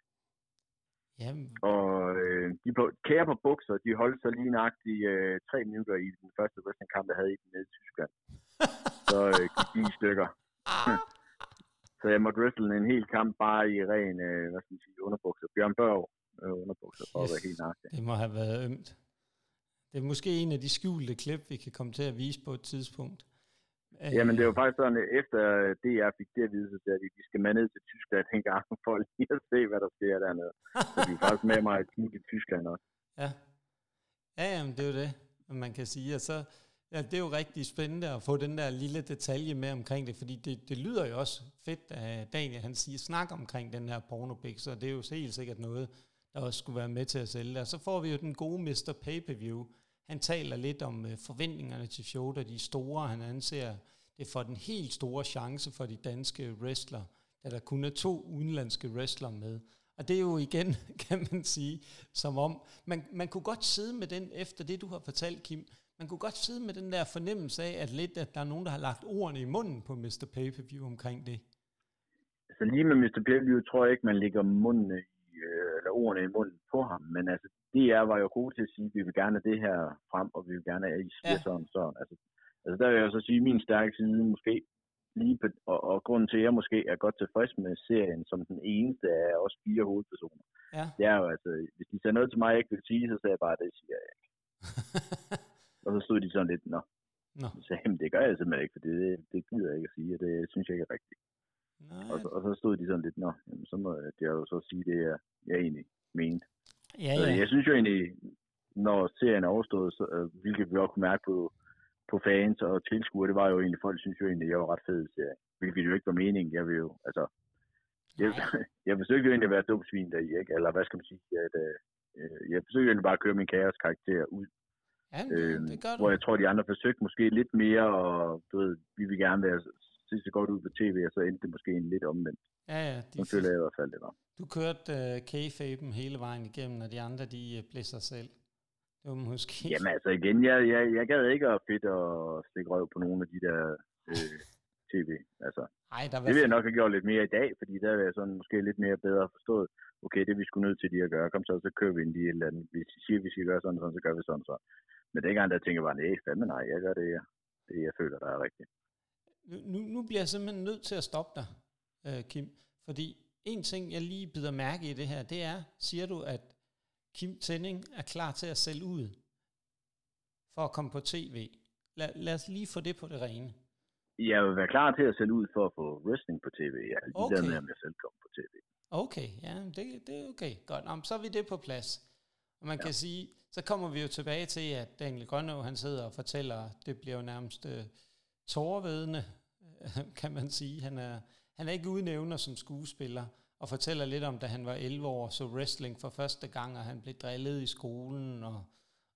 Jamen. Og øh, de på, kære på bukser, de holdt så lige nøjagtigt øh, tre minutter i den første wrestlingkamp, jeg havde i den nede i Tyskland. *laughs* så øh, gik de i stykker. *laughs* så jeg måtte wrestle en hel kamp bare i ren, øh, hvad skal man sige, underbukser. Bjørn Børg øh, underbukser, for at være helt nøjagtig. Det må have været ømt. Det er måske en af de skjulte klip, vi kan komme til at vise på et tidspunkt. Øh, Jamen det var faktisk sådan, efter det jeg fik det at vide, så sagde de, vi skal med ned til Tyskland *laughs* en gang for lige at se, hvad der sker dernede. så vi er faktisk med mig i Tyskland også. Ja. Ja, jamen, det er jo det, man kan sige. Og så, ja, det er jo rigtig spændende at få den der lille detalje med omkring det, fordi det, det lyder jo også fedt, at Daniel han siger, snak omkring den her pornopik, så det er jo helt sikkert noget, der også skulle være med til at sælge. Og så får vi jo den gode Mr. Pay-Per-View, han taler lidt om øh, forventningerne til showet, og de store, han anser det for den helt store chance for de danske wrestler, da der kun er to udenlandske wrestler med. Og det er jo igen, *laughs* kan man sige, som om, man, man kunne godt sidde med den, efter det du har fortalt, Kim, man kunne godt sidde med den der fornemmelse af, at lidt, at der er nogen, der har lagt ordene i munden på Mr. Pay-Per-View omkring det. Så lige med Mr. Pay-Per-View tror jeg ikke, man lægger munden i, øh, eller ordene i munden på ham, men altså DR var jo gode til at sige, at vi vil gerne have det her frem, og vi vil gerne have, at I siger ja. sådan sådan. Altså, altså der vil jeg så sige, at min stærke side måske lige på, og, og grunden til, at jeg måske er godt tilfreds med serien som den eneste af os fire hovedpersoner, ja. det er jo altså, hvis de sagde noget til mig, jeg ikke vil sige, så sagde jeg bare, det siger jeg ikke. *laughs* og så stod de sådan lidt, nå. Nå. Så sagde jeg, det gør jeg simpelthen ikke, for det, det gider jeg ikke at sige, og det synes jeg ikke er rigtigt. Nej. Og, så, og så stod de sådan lidt, nå, jamen, så må jeg jo så sige det, jeg, jeg egentlig mente. Ja, ja. Jeg synes jo egentlig, når serien er overstået, så, øh, hvilket vi også kunne mærke på, på fans og tilskuere, det var jo egentlig, folk synes jo egentlig, at jeg var ret fed serie. Hvilket jo ikke var meningen. Jeg vil jo, altså, jeg, *laughs* jeg forsøgte jo egentlig at være svin der i, ikke? Eller hvad skal man sige, at, øh, øh jeg forsøgte jo egentlig bare at køre min kaos karakter ud. Ja, det, øh, det gør du. Hvor jeg tror, de andre forsøgte måske lidt mere, og du ved, vi vil gerne være se så godt ud på tv, og så endte det måske en lidt omvendt. Ja, ja. De føler jeg i hvert fald, det var. Du kørte uh, k-faben hele vejen igennem, og de andre, de uh, blev sig selv. Det var måske... Jamen altså igen, jeg, jeg, jeg gad ikke at fedt og stikke røv på nogle af de der øh, *laughs* tv. Altså, Ej, der det vil jeg nok have gjort lidt mere i dag, fordi der er jeg sådan måske lidt mere bedre forstået. Okay, det er vi skulle nødt til de at gøre. Kom så, så kører vi ind i et eller andet. Hvis de siger, at vi skal gøre sådan, sådan så gør vi sådan så. Men dengang der tænker jeg bare, nej, fandme nej, jeg gør det, jeg, det jeg føler, der er rigtigt. Nu, nu bliver jeg simpelthen nødt til at stoppe dig, øh, Kim, fordi en ting, jeg lige bider mærke i det her, det er, siger du, at Kim Tænding er klar til at sælge ud for at komme på tv. Lad, lad os lige få det på det rene. Jeg vil være klar til at sælge ud for at få wrestling på tv. Jeg er Okay. med, om jeg selv kommer på tv. Okay, ja, det, det er okay. Godt, Nå, så er vi det på plads. Og man ja. kan sige, så kommer vi jo tilbage til, at Daniel Grønå, han sidder og fortæller, det bliver jo nærmest uh, tårvedende, *laughs* kan man sige. Han er, han er ikke udnævner som skuespiller, og fortæller lidt om, da han var 11 år, så wrestling for første gang, og han blev drillet i skolen, og,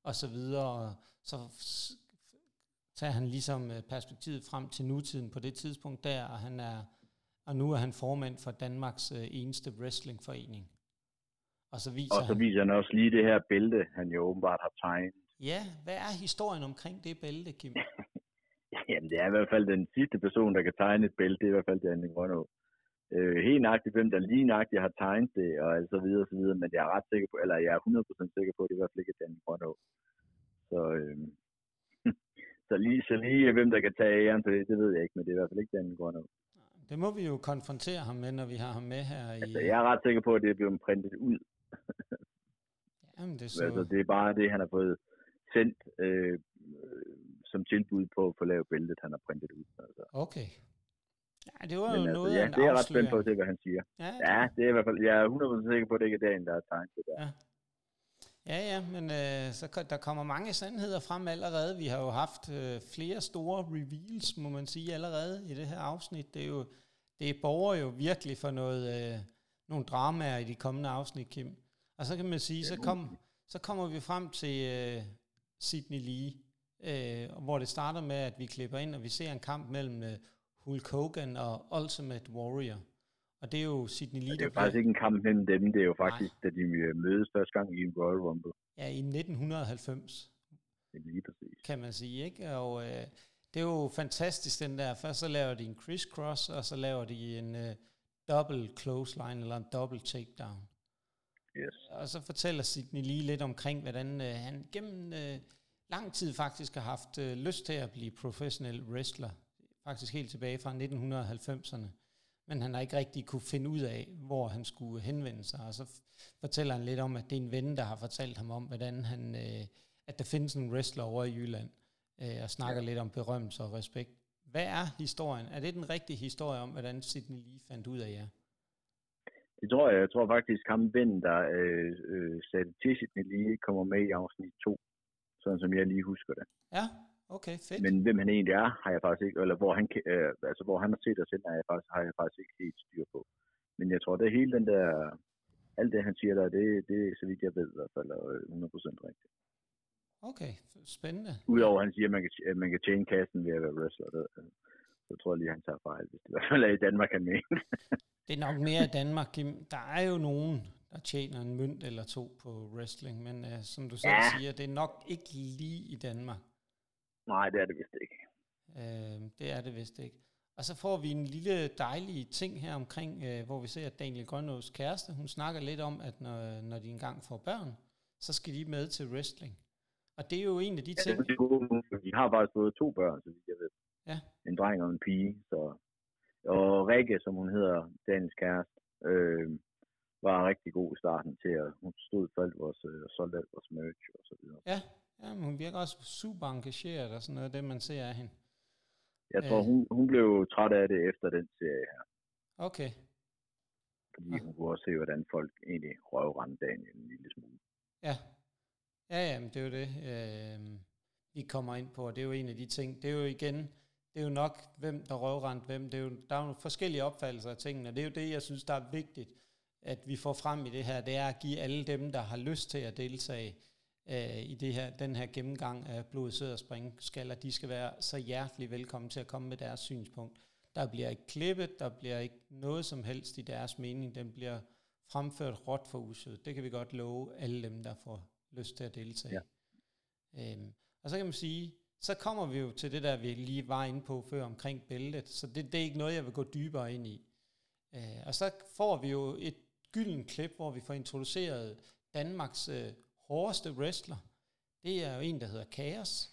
og så videre. Og så tager han ligesom øh, perspektivet frem til nutiden på det tidspunkt der, og han er, og nu er han formand for Danmarks øh, eneste wrestlingforening. Og så viser Og så han, viser han også lige det her bælte, han jo åbenbart har tegnet. ja, hvad er historien omkring det bælte, Kim? *laughs* Det er i hvert fald den sidste person, der kan tegne et bælte, det er i hvert fald Daniel Grønå. Øh, helt nøjagtigt, hvem der lige nøjagtigt har tegnet det, og så videre, og så videre, men jeg er ret sikker på, eller jeg er 100% sikker på, at det er i hvert fald ikke Daniel Grønå. Så, øh, *laughs* så, lige, så lige hvem der kan tage æren for det, det ved jeg ikke, men det er i hvert fald ikke Daniel Grønå. Det må vi jo konfrontere ham med, når vi har ham med her i... Altså, jeg er ret sikker på, at det er blevet printet ud. Jamen, det er *laughs* Så. så... Altså, det er bare det, han har fået sendt øh, øh, som tilbud på at få lavet bæltet, han har printet ud. Altså. Okay. Ja, det var Men jo altså, noget ja, det er jeg ret spændt på at se, hvad han siger. Ja, Ja, det er i hvert fald, jeg er 100% sikker på, at det ikke er dagen, der har tegnet det der. Ja. Ja, ja, men øh, så der kommer mange sandheder frem allerede. Vi har jo haft øh, flere store reveals, må man sige, allerede i det her afsnit. Det er jo det borger jo virkelig for noget, øh, nogle dramaer i de kommende afsnit, Kim. Og så kan man sige, så, kom, så kommer vi frem til øh, Sydney Lee, øh, hvor det starter med, at vi klipper ind, og vi ser en kamp mellem øh, Hulk Hogan og Ultimate Warrior. Og det er jo Sydney Lee, Det er jo faktisk ikke en kamp mellem dem, det er jo Nej. faktisk, da de øh, mødes første gang i en Royal Rumble. ja, i 1990. Det er lige præcis. kan man sige, ikke? Og øh, det er jo fantastisk, den der. Først så laver de en crisscross, og så laver de en øh, double clothesline, eller en double takedown. Yes. Og så fortæller Sidney lige lidt omkring, hvordan øh, han gennem øh, lang tid faktisk har haft øh, lyst til at blive professionel wrestler. Faktisk helt tilbage fra 1990'erne. Men han har ikke rigtig kunne finde ud af, hvor han skulle henvende sig. Og så fortæller han lidt om, at det er en ven, der har fortalt ham om, hvordan han, øh, at der findes en wrestler over i Jylland. Øh, og snakker ja. lidt om berømmelse og respekt. Hvad er historien? Er det den rigtige historie om, hvordan Sidney lige fandt ud af jer? Det tror jeg. Jeg tror faktisk, ham vennen, der øh, øh, satte til sit lige, kommer med i afsnit 2. Sådan som jeg lige husker det. Ja, okay, fedt. Men hvem han egentlig er, har jeg faktisk ikke, eller hvor han, øh, altså, hvor han har set os hen, har jeg faktisk, har jeg faktisk ikke helt styr på. Men jeg tror, det er hele den der, alt det han siger der, det, det er så vidt jeg ved i hvert fald, er 100% rigtigt. Okay, spændende. Udover at han siger, at man kan, at man kan tjene kassen ved at være wrestler, det, øh, så tror jeg lige, han tager fejl, hvis det i hvert fald er i Danmark, han mener. Det er nok mere i Danmark, Kim. Der er jo nogen, der tjener en mønt eller to på wrestling, men uh, som du selv Ja. siger, det er nok ikke lige i Danmark. Nej, det er det vist ikke. Uh, det er det vist ikke. Og så får vi en lille dejlig ting her omkring, uh, hvor vi ser, at Daniel Grønås kæreste, hun snakker lidt om, at når, når de engang får børn, så skal de med til wrestling. Og det er jo en af de Ja, ting... det er gode de har faktisk fået to børn, så vidt jeg ved. Ja. En dreng og en pige. Så. Og Rikke, som hun hedder, Daniels kæreste, øh, var rigtig god i starten til at hun stod for alt vores, øh, solgte alt vores merch og så videre. Ja, ja men hun virker også super engageret og sådan noget, det man ser af hende. Jeg tror, Øh. hun, hun blev træt af det efter den serie her. Okay, Fordi Ja. hun kunne også se, hvordan folk egentlig røvrendte Daniel en lille smule. Ja, ja, ja men det er jo det, øh, vi kommer ind på, og det er jo en af de ting, det er jo igen, det er jo nok, hvem der røvrendte hvem, det er jo, der er jo forskellige opfattelser af tingene, og det er jo det, jeg synes, der er vigtigt, at vi får frem i det her, det er at give alle dem, der har lyst til at deltage øh, i det her, den her gennemgang af blod, sød og springskaller, de skal være så hjertelig velkommen til at komme med deres synspunkt. Der bliver ikke klippet, der bliver ikke noget som helst i deres mening, den bliver fremført råt for usød. Det kan vi godt love alle dem, der får lyst til at deltage. Ja. Øhm, og så kan man sige, så kommer vi jo til det der, vi lige var inde på før omkring bæltet, så det, det er ikke noget, jeg vil gå dybere ind i. Øh, og så får vi jo et gylden klip, hvor vi får introduceret Danmarks øh, hårdeste wrestler. Det er jo en, der hedder Chaos.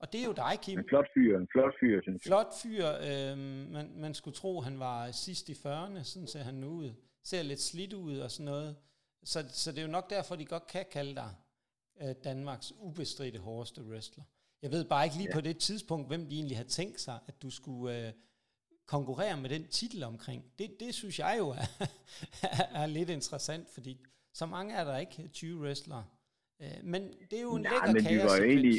Og det er jo dig, Kim. En flot fyr, en flot fyr, synes jeg. Flot fyr. Øh, man, man skulle tro, han var sidst i 40'erne, sådan ser han nu ud. Ser lidt slidt ud og sådan noget. Så, så det er jo nok derfor, de godt kan kalde dig øh, Danmarks ubestridte hårdeste wrestler. Jeg ved bare ikke lige ja. på det tidspunkt, hvem de egentlig har tænkt sig, at du skulle øh, konkurrere med den titel omkring. Det, det synes jeg jo er, *laughs* er lidt interessant, fordi så mange er der ikke 20 wrestlere. Øh, men det er jo en Nej, lækker men vi var egentlig,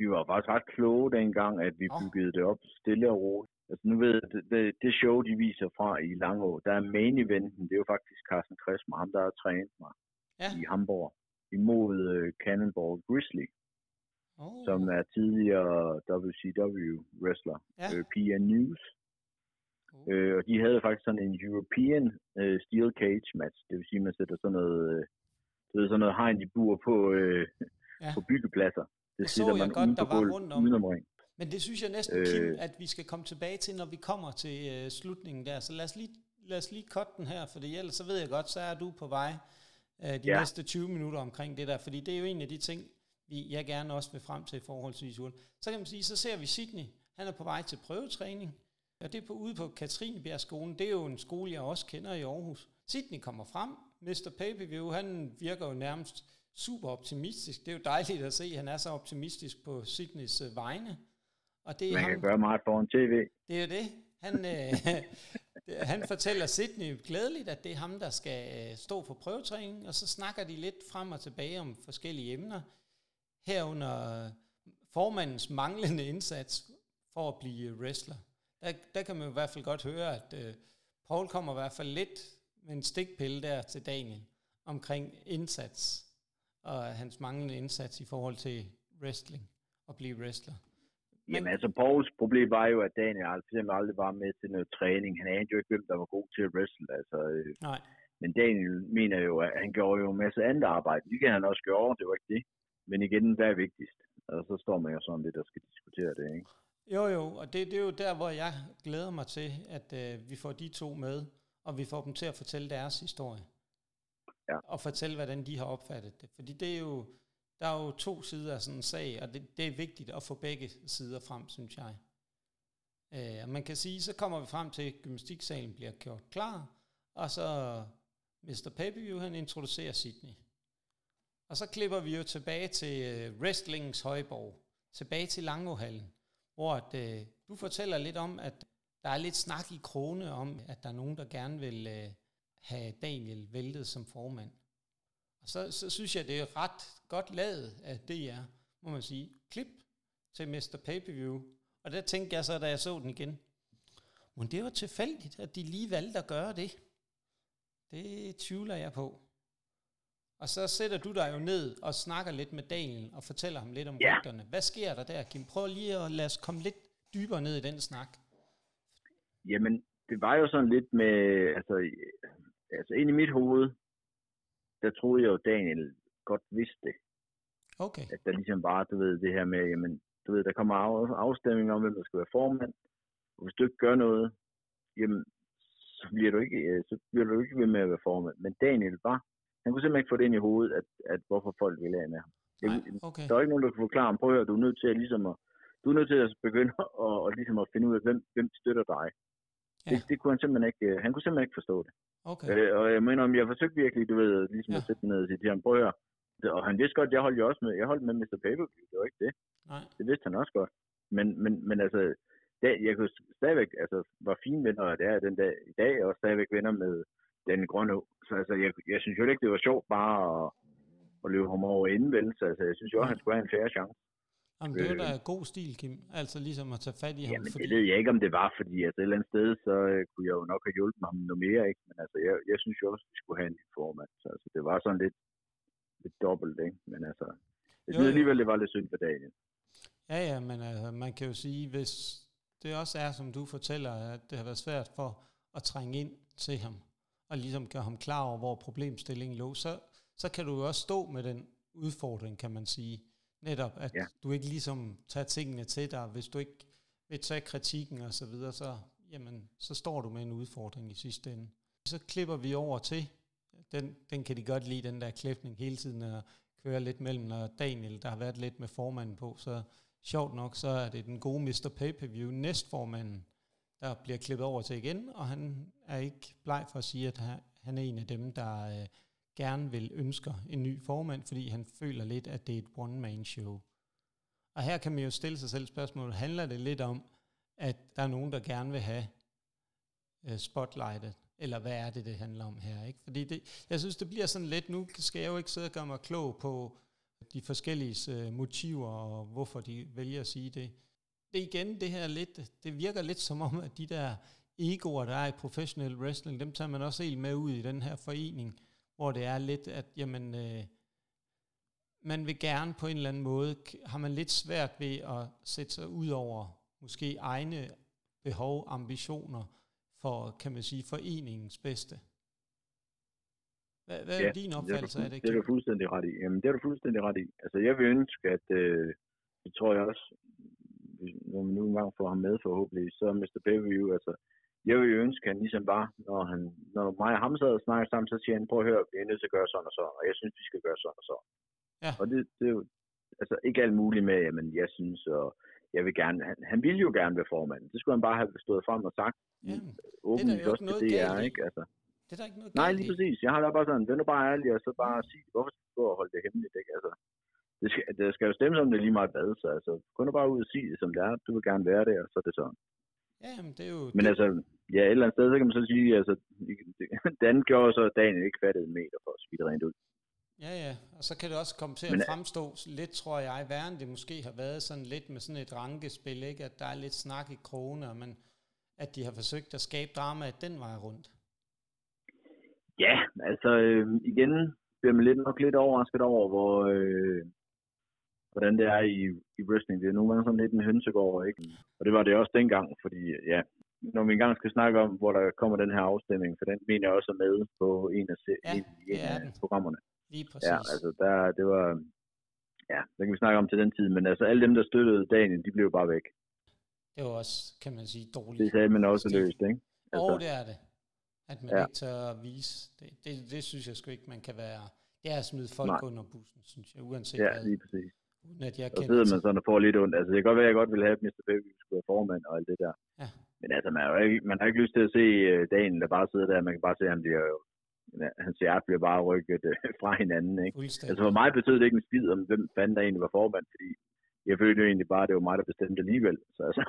vi var faktisk ret kloge dengang, at vi oh. byggede det op stille og roligt. Altså nu ved det, det, det show, de viser fra i Langå, der er main eventen, det er jo faktisk Carsten Kressmer, ham der har trænet mig ja. i Hamburg, imod uh, Cannonball Grizzly, oh. som er tidligere WCW-wrestler, ja. øh, PN News. Oh. Uh, og de havde faktisk sådan en European uh, Steel Cage match, det vil sige, at man sætter sådan noget, uh, det er sådan noget hegn, de bur på, uh, ja. på byggepladser. Det, så jeg godt, der var rundt om. Men det synes jeg næsten, øh, Kim, at vi skal komme tilbage til, når vi kommer til uh, slutningen der. Så lad os lige, lad os lige cutte den her, for ellers så ved jeg godt, så er du på vej uh, de ja. næste 20 minutter omkring det der. Fordi det er jo en af de ting, vi, jeg gerne også vil frem til forholdsvis hurtigt. Så kan man sige, så ser vi Sydney. Han er på vej til prøvetræning. Og det er på, ude på Katrinebjergskolen. Det er jo en skole, jeg også kender i Aarhus. Sydney kommer frem. Mr. Pay-Per-View, han virker jo nærmest super optimistisk. Det er jo dejligt at se, at han er så optimistisk på Sydneys øh, vegne. Og det er Man kan gøre meget foran tv. Det er jo det. Han, øh, *laughs* han fortæller Sydney glædeligt, at det er ham, der skal øh, stå for prøvetræning, og så snakker de lidt frem og tilbage om forskellige emner, herunder formandens manglende indsats for at blive wrestler. Der, der kan man i hvert fald godt høre, at øh, Paul kommer i hvert fald lidt med en stikpille der til Daniel omkring indsats og hans manglende indsats i forhold til wrestling og blive wrestler. Men, Jamen altså, Pauls problem var jo, at Daniel for eksempel aldrig var med til noget træning. Han anede jo ikke, hvem der var god til at wrestle. Altså, øh, Nej. Men Daniel mener jo, at han gjorde jo en masse andet arbejde. Det kan han også gøre, det var ikke det. Men igen, hvad er vigtigst? Og så står man jo sådan lidt og skal diskutere det, ikke? Jo, jo, og det, det er jo der, hvor jeg glæder mig til, at øh, vi får de to med, og vi får dem til at fortælle deres historie ja. og fortælle, hvordan de har opfattet det. Fordi det er jo, der er jo to sider af sådan en sag, og det, det er vigtigt at få begge sider frem, synes jeg. Øh, man kan sige, så kommer vi frem til, at gymnastiksalen bliver gjort klar, og så Mr. Pay-Per-View, han introducerer Sydney. Og så klipper vi jo tilbage til øh, wrestlingens højborg, tilbage til Langohallen, hvor at, øh, du fortæller lidt om, at der er lidt snak i krone om, at der er nogen, der gerne vil øh, have Daniel væltet som formand. Og så, så synes jeg, det er ret godt lavet af DR, må man sige. Klip til Mr. Pay-Per-View. Og der tænkte jeg så, da jeg så den igen, men det var tilfældigt, at de lige valgte at gøre det. Det tvivler jeg på. Og så sætter du dig jo ned og snakker lidt med Daniel og fortæller ham lidt om ja. rygterne. Hvad sker der der, Kim? Prøv lige at lade os komme lidt dybere ned i den snak. Jamen, det var jo sådan lidt med, altså altså ind i mit hoved, der troede jeg jo, Daniel godt vidste. Okay. At der ligesom var, du ved, det her med, jamen, du ved, der kommer af, afstemning om, hvem der skal være formand. Og hvis du ikke gør noget, jamen, så bliver du ikke, øh, så bliver du ikke ved med at være formand. Men Daniel var, han kunne simpelthen ikke få det ind i hovedet, at, at hvorfor folk ville have med ham. Nej, okay. Der er ikke nogen, der kan forklare ham. Prøv at høre, du er nødt til at, ligesom at, du er nødt til at begynde *laughs* at, at, ligesom at finde ud af, hvem, hvem støtter dig. Ja. Det, det, kunne han simpelthen ikke, øh, han kunne simpelthen ikke forstå det. Okay. Øh, og jeg mener, om jeg forsøgte virkelig, du ved, ligesom ja. at sætte ned og sige til ham, prøv at og han vidste godt, jeg holdt jo også med, jeg holdt med Mr. Paper, det var ikke det. Nej. Det vidste han også godt. Men, men, men altså, da, jeg kunne stadigvæk, altså, var fine venner, og det er den dag, i dag, og stadigvæk venner med den grønne Så altså, jeg, jeg synes jo ikke, det var sjovt bare at, at løbe ham over inden, vel? Så altså, jeg synes jo, han skulle have en færre chance. Jamen, det var da god stil, Kim. Altså ligesom at tage fat i ham. Jamen, fordi... det ved jeg ikke, om det var, fordi altså, et eller andet sted, så uh, kunne jeg jo nok have hjulpet ham noget mere, ikke? Men altså, jeg, jeg synes jo også, at vi skulle have en formand. Så altså, det var sådan lidt, lidt dobbelt, ikke? Men altså, jeg synes alligevel, det var lidt synd for dagen. Ja, ja, men altså, man kan jo sige, hvis det også er, som du fortæller, at det har været svært for at trænge ind til ham, og ligesom gøre ham klar over, hvor problemstillingen lå, så, så kan du jo også stå med den udfordring, kan man sige Netop, at ja. du ikke ligesom tager tingene til dig. Hvis du ikke vil tage kritikken og så videre, så, jamen, så står du med en udfordring i sidste ende. Så klipper vi over til, den, den kan de godt lide, den der klipning hele tiden at køre lidt mellem, og Daniel, der har været lidt med formanden på, så sjovt nok, så er det den gode Mr. Pay-Per-View, næstformanden, der bliver klippet over til igen, og han er ikke bleg for at sige, at han er en af dem, der øh, gerne vil ønsker en ny formand, fordi han føler lidt, at det er et one-man-show. Og her kan man jo stille sig selv spørgsmålet, handler det lidt om, at der er nogen, der gerne vil have øh, spotlightet, eller hvad er det, det handler om her? Ikke? Fordi det, jeg synes, det bliver sådan lidt, nu skal jeg jo ikke sidde og gøre mig klog på de forskellige øh, motiver, og hvorfor de vælger at sige det. Det igen det her lidt, det virker lidt som om, at de der egoer, der er i professionel wrestling, dem tager man også helt med ud i den her forening, hvor det er lidt, at jamen, øh, man vil gerne på en eller anden måde, har man lidt svært ved at sætte sig ud over måske egne behov, ambitioner, for, kan man sige, foreningens bedste. Hvad, hvad ja, er din opfattelse af det? Det er du fuldstændig ret i. Jamen, det er du fuldstændig ret i. Altså, jeg vil ønske, at, øh, det tror jeg også, når man nu engang får ham med forhåbentlig, så Mr. Babyview, altså, jeg vil jo ønske, at han ligesom bare, når, han, når mig og ham sad og snakker sammen, så siger han, prøv at høre, vi er nødt til at gøre sådan og sådan, og jeg synes, vi skal gøre sådan og sådan. Ja. Og det, det er jo, altså ikke alt muligt med, jamen jeg synes, og jeg vil gerne, han, han ville jo gerne være formand. Det skulle han bare have stået frem og sagt. Ja, åben det er også noget det er, ikke? Altså. Det er der ikke noget Nej, lige præcis. Jeg har da bare sådan, den er bare ærlig, og så bare sige, hvorfor skal du holde det hemmeligt, ikke? Altså, det skal, det skal jo stemme som det lige meget hvad, så altså, kun bare ud og sige det, som det er. Du vil gerne være og så er det sådan. Ja, men det er jo... Men det... altså, ja, et eller andet sted, så kan man så sige, altså, *laughs* Dan gjorde så, at Daniel ikke fattede en meter for at spille rent ud. Ja, ja, og så kan det også komme til at fremstå lidt, tror jeg, værre end det måske har været sådan lidt med sådan et rankespil, ikke? at der er lidt snak i krone, men at de har forsøgt at skabe drama den vej rundt. Ja, altså øh, igen bliver man lidt nok lidt overrasket over, hvor, øh, hvordan det er i, i wrestling. Det er nogle gange sådan lidt en hønsegård, ikke? Og det var det også dengang, fordi ja, når vi engang skal snakke om, hvor der kommer den her afstemning, for den mener jeg også er med på en af, ja, en, en af programmerne. Lige præcis. Ja, altså der, det var, ja, det kan vi snakke om til den tid, men altså alle dem, der støttede Daniel, de blev bare væk. Det var også, kan man sige, dårligt. Det sagde man også løst, ikke? Altså, og det er det. At man ja. ikke tør at vise. Det, det, det synes jeg sgu ikke, man kan være. Det er at smide folk Nej. under bussen, synes jeg, uanset ja, hvad. lige præcis. Uden at jeg så sidder man sådan og får lidt ondt. Altså, det kan godt være, at jeg godt ville have, at Mr. Baby skulle være formand og alt det der. Ja. Men altså, man har, jo ikke, man har ikke lyst til at se uh, dagen, der bare sidder der. Man kan bare se, at han bliver jo hans hjerte bliver bare rykket øh, *laughs* fra hinanden. Ikke? Altså for mig betød det ikke en skid om, hvem fanden der egentlig var formand, fordi jeg følte jo egentlig bare, at det var mig, der bestemte alligevel. Så, altså,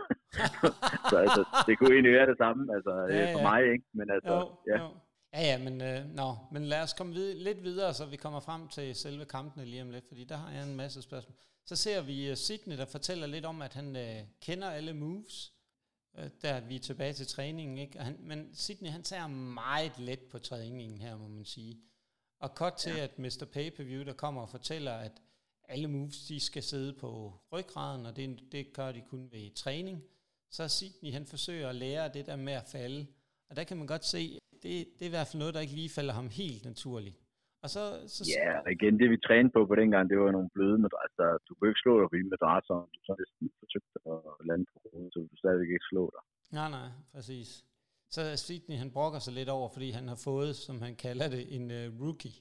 *laughs* så altså, det kunne egentlig være det samme altså, ja, øh, ja. for mig. Ikke? Men altså, jo, ja. Jo. Ja, ja, men, øh, no. men lad os komme vid- lidt videre, så vi kommer frem til selve kampene lige om lidt, fordi der har jeg en masse spørgsmål. Så ser vi uh, Sidney, der fortæller lidt om, at han uh, kender alle moves, øh, der vi er tilbage til træningen. Ikke? Han, men Sidney, han tager meget let på træningen her, må man sige. Og kort til, ja. at Mr. Pay-Per-View, der kommer og fortæller, at alle moves, de skal sidde på ryggraden, og det, det gør de kun ved træning. Så Sidney, han forsøger at lære det der med at falde. Og der kan man godt se, det, det er i hvert fald noget, der ikke lige falder ham helt naturligt. Og så, så, ja, og igen, det vi trænede på på dengang, det var nogle bløde madrasser. Du kunne ikke slå dig på madrasser, du så næsten forsøgte at lande på hovedet, så du stadigvæk ikke slå dig. Nej, nej, præcis. Så Sidney, han brokker sig lidt over, fordi han har fået, som han kalder det, en uh, rookie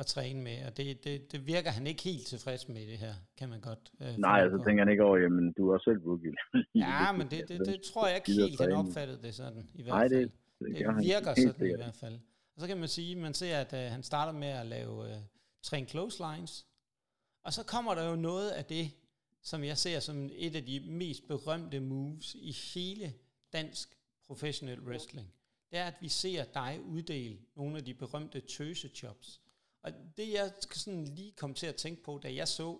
at træne med, og det, det, det virker han ikke helt tilfreds med det her, kan man godt uh, Nej, så altså, tænker han ikke over, jamen du er selv rookie. *laughs* ja, men det, det, det, tror jeg ikke helt, han opfattede det sådan, i hvert fald. Nej, det, det, det virker sådan i hvert fald. Og så kan man sige, man ser, at uh, han starter med at lave uh, træne clotheslines, og så kommer der jo noget af det, som jeg ser som et af de mest berømte moves i hele dansk professionel wrestling. Det er, at vi ser dig uddele nogle af de berømte tøsechops. Og det jeg sådan lige kom til at tænke på, da jeg så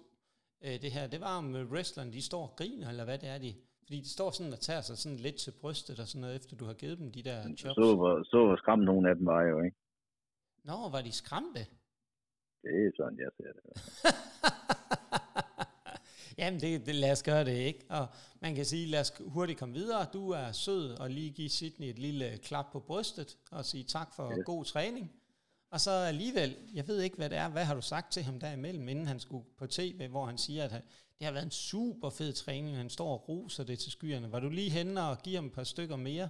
øh, det her, det var om wrestlerne, de står og griner, eller hvad det er, de fordi de står sådan og tager sig sådan lidt til brystet og sådan noget, efter du har givet dem de der chops. Så hvor, så hvor skræmt nogle af dem var jo, ikke? Nå, var de skræmte? Det er sådan, jeg ser det. *laughs* Jamen, det, det, lad os gøre det, ikke? Og man kan sige, lad os hurtigt komme videre. Du er sød og lige give Sydney et lille klap på brystet og sige tak for yes. god træning. Og så alligevel, jeg ved ikke, hvad det er. Hvad har du sagt til ham derimellem, inden han skulle på tv, hvor han siger, at det har været en super fed træning. Han står og roser det til skyerne. Var du lige henne og giver ham et par stykker mere?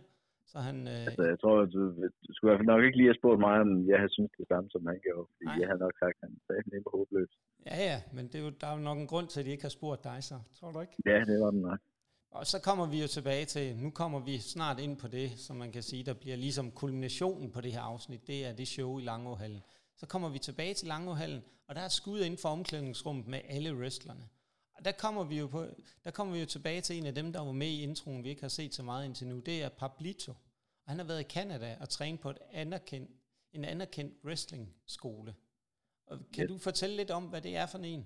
Så han, øh... altså, jeg tror, du, du skulle i hvert fald nok ikke lige have spurgt mig, om jeg havde syntes det samme, som han gjorde. Fordi Nej. jeg havde nok sagt, at han sagde, at var håbløs. Ja, ja, men det er jo, der er jo nok en grund til, at de ikke har spurgt dig så, tror du ikke? Ja, det var den nok. Og så kommer vi jo tilbage til, nu kommer vi snart ind på det, som man kan sige, der bliver ligesom kulminationen på det her afsnit, det er det show i Langåhallen. Så kommer vi tilbage til Langåhallen, og der er skud inden for omklædningsrummet med alle wrestlerne. Og der kommer, vi jo på, der kommer vi jo tilbage til en af dem, der var med i introen, vi ikke har set så meget indtil nu. Det er Pablito. Og han har været i Canada og trænet på et anerkendt, en anerkendt wrestling-skole. Og kan yes. du fortælle lidt om, hvad det er for en?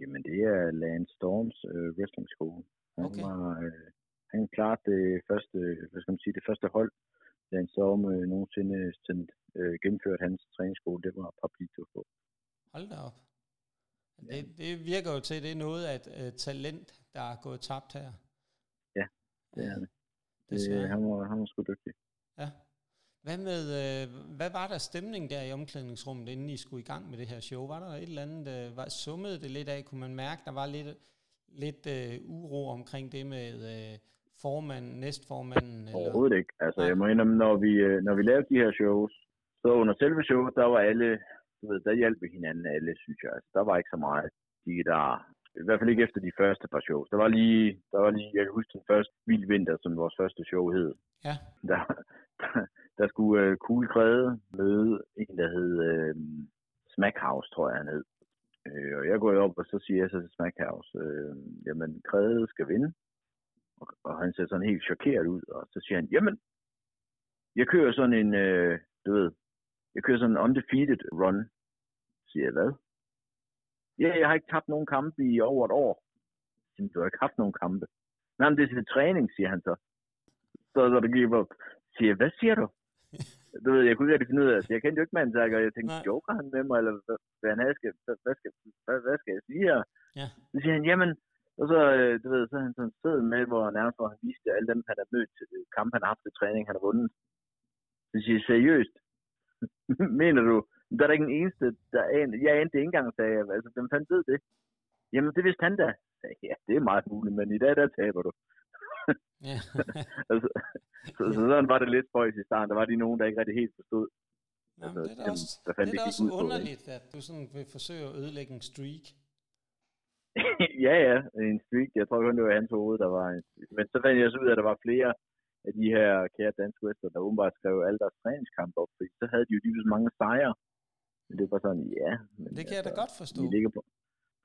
Jamen, det er Lance Storms øh, wrestling-skole. Han okay. var, øh, han klarede det første, hvad skal man sige, det første hold, Lance Storm øh, nogensinde sendt, øh, gennemført hans træningsskole, det var Pablito på. Hold da op. Ja. Det, det virker jo til, at det er noget af et uh, talent, der er gået tabt her. Ja, det er det. det han, var, han var sgu dygtig. Ja. Hvad, med, øh, hvad var der stemning der i omklædningsrummet, inden I skulle i gang med det her show? Var der et eller andet, øh, var, summede det lidt af? Kunne man mærke, der var lidt, lidt øh, uro omkring det med øh, formanden, næstformanden? Eller? Overhovedet ikke. Altså, jeg må indrømme, når vi, øh, når vi lavede de her shows, så under selve showet, der var alle, du ved, der hjalp vi hinanden alle, synes jeg. Altså, der var ikke så meget de der i hvert fald ikke efter de første par shows. Der var lige, der var lige jeg kan huske den første Vild Vinter, som vores første show hed. Ja. Der, der, der skulle uh, Cool Krede møde en, der hed uh, Smackhouse, tror jeg han hed. Uh, og jeg går op, og så siger jeg så til Smackhouse, uh, jamen Krede skal vinde. Og, og han ser sådan helt chokeret ud, og så siger han, jamen, jeg kører sådan en, uh, du ved, jeg kører sådan en undefeated run. Så siger jeg, hvad? Ja, jeg har ikke tabt nogen kampe i over et år. Så du har ikke haft nogen kampe. Nej, men det er til træning, siger han så. Så er der giver op. Siger hvad siger du? *laughs* du ved, jeg kunne ikke finde ud af det. Jeg kendte jo ikke manden, og jeg tænkte, Nej. joker han med mig, eller hvad, han skal, hvad, skal, hvad, hvad skal jeg sige her? Ja. Så siger han, jamen, og så, øh, du ved, så er han sådan siddet med, hvor nærmest hvor han viste alle dem, han har mødt til kamp, han har haft til træning, han har vundet. Så siger jeg, seriøst? *laughs* Mener du? Der er der ikke en eneste, der anede, jeg anede det ikke engang, sagde jeg. Altså, hvem fanden ved det? Jamen, det vidste han da. Ja, det er meget muligt, men i dag, der taber du. Ja. *laughs* altså, så, så, sådan var det lidt spøjs i starten. Der var de nogen, der ikke rigtig helt forstod. Jamen, altså, det er da også, det er også underligt, at du sådan vil forsøge at ødelægge en streak. *laughs* ja, ja, en streak. Jeg tror kun, det var hans hoved, der var en Men så fandt jeg så ud af, at der var flere af de her kære danske wrestler, der åbenbart skrev alle deres træningskampe op, fordi så havde de jo lige mange sejre. Men det var sådan, ja. Men det kan altså, jeg da altså, godt forstå. De ligger på,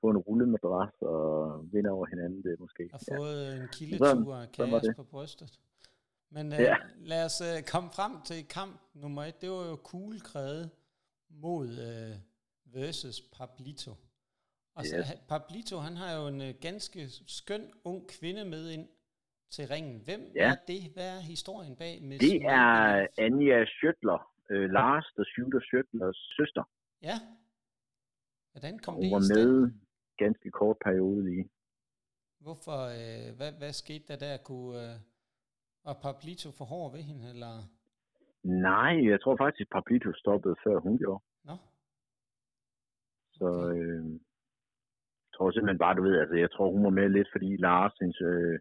på en rullemadras og vinder over hinanden, det måske. Og fået ja. en kildetur af kaos på brystet. Men uh, ja. lad os uh, komme frem til kamp nummer et. Det var jo cool kræde mod uh, versus Pablito. Og yes. så, Pablito, han har jo en uh, ganske skøn ung kvinde med ind til ringen. Hvem ja. er det? Hvad er historien bag? Med det er Anja Schøtler, øh, Lars, der shooter Schøtlers søster. Ja. Hvordan kom Hun det var med ganske kort periode lige. Hvorfor, øh, hvad, hvad skete der der? Kunne, øh, var Pablito for hård ved hende, eller? Nej, jeg tror faktisk, at Pablito stoppede, før hun gjorde. Nå. Så øh, jeg tror simpelthen bare, du ved, altså jeg tror, hun var med lidt, fordi Lars, hendes øh,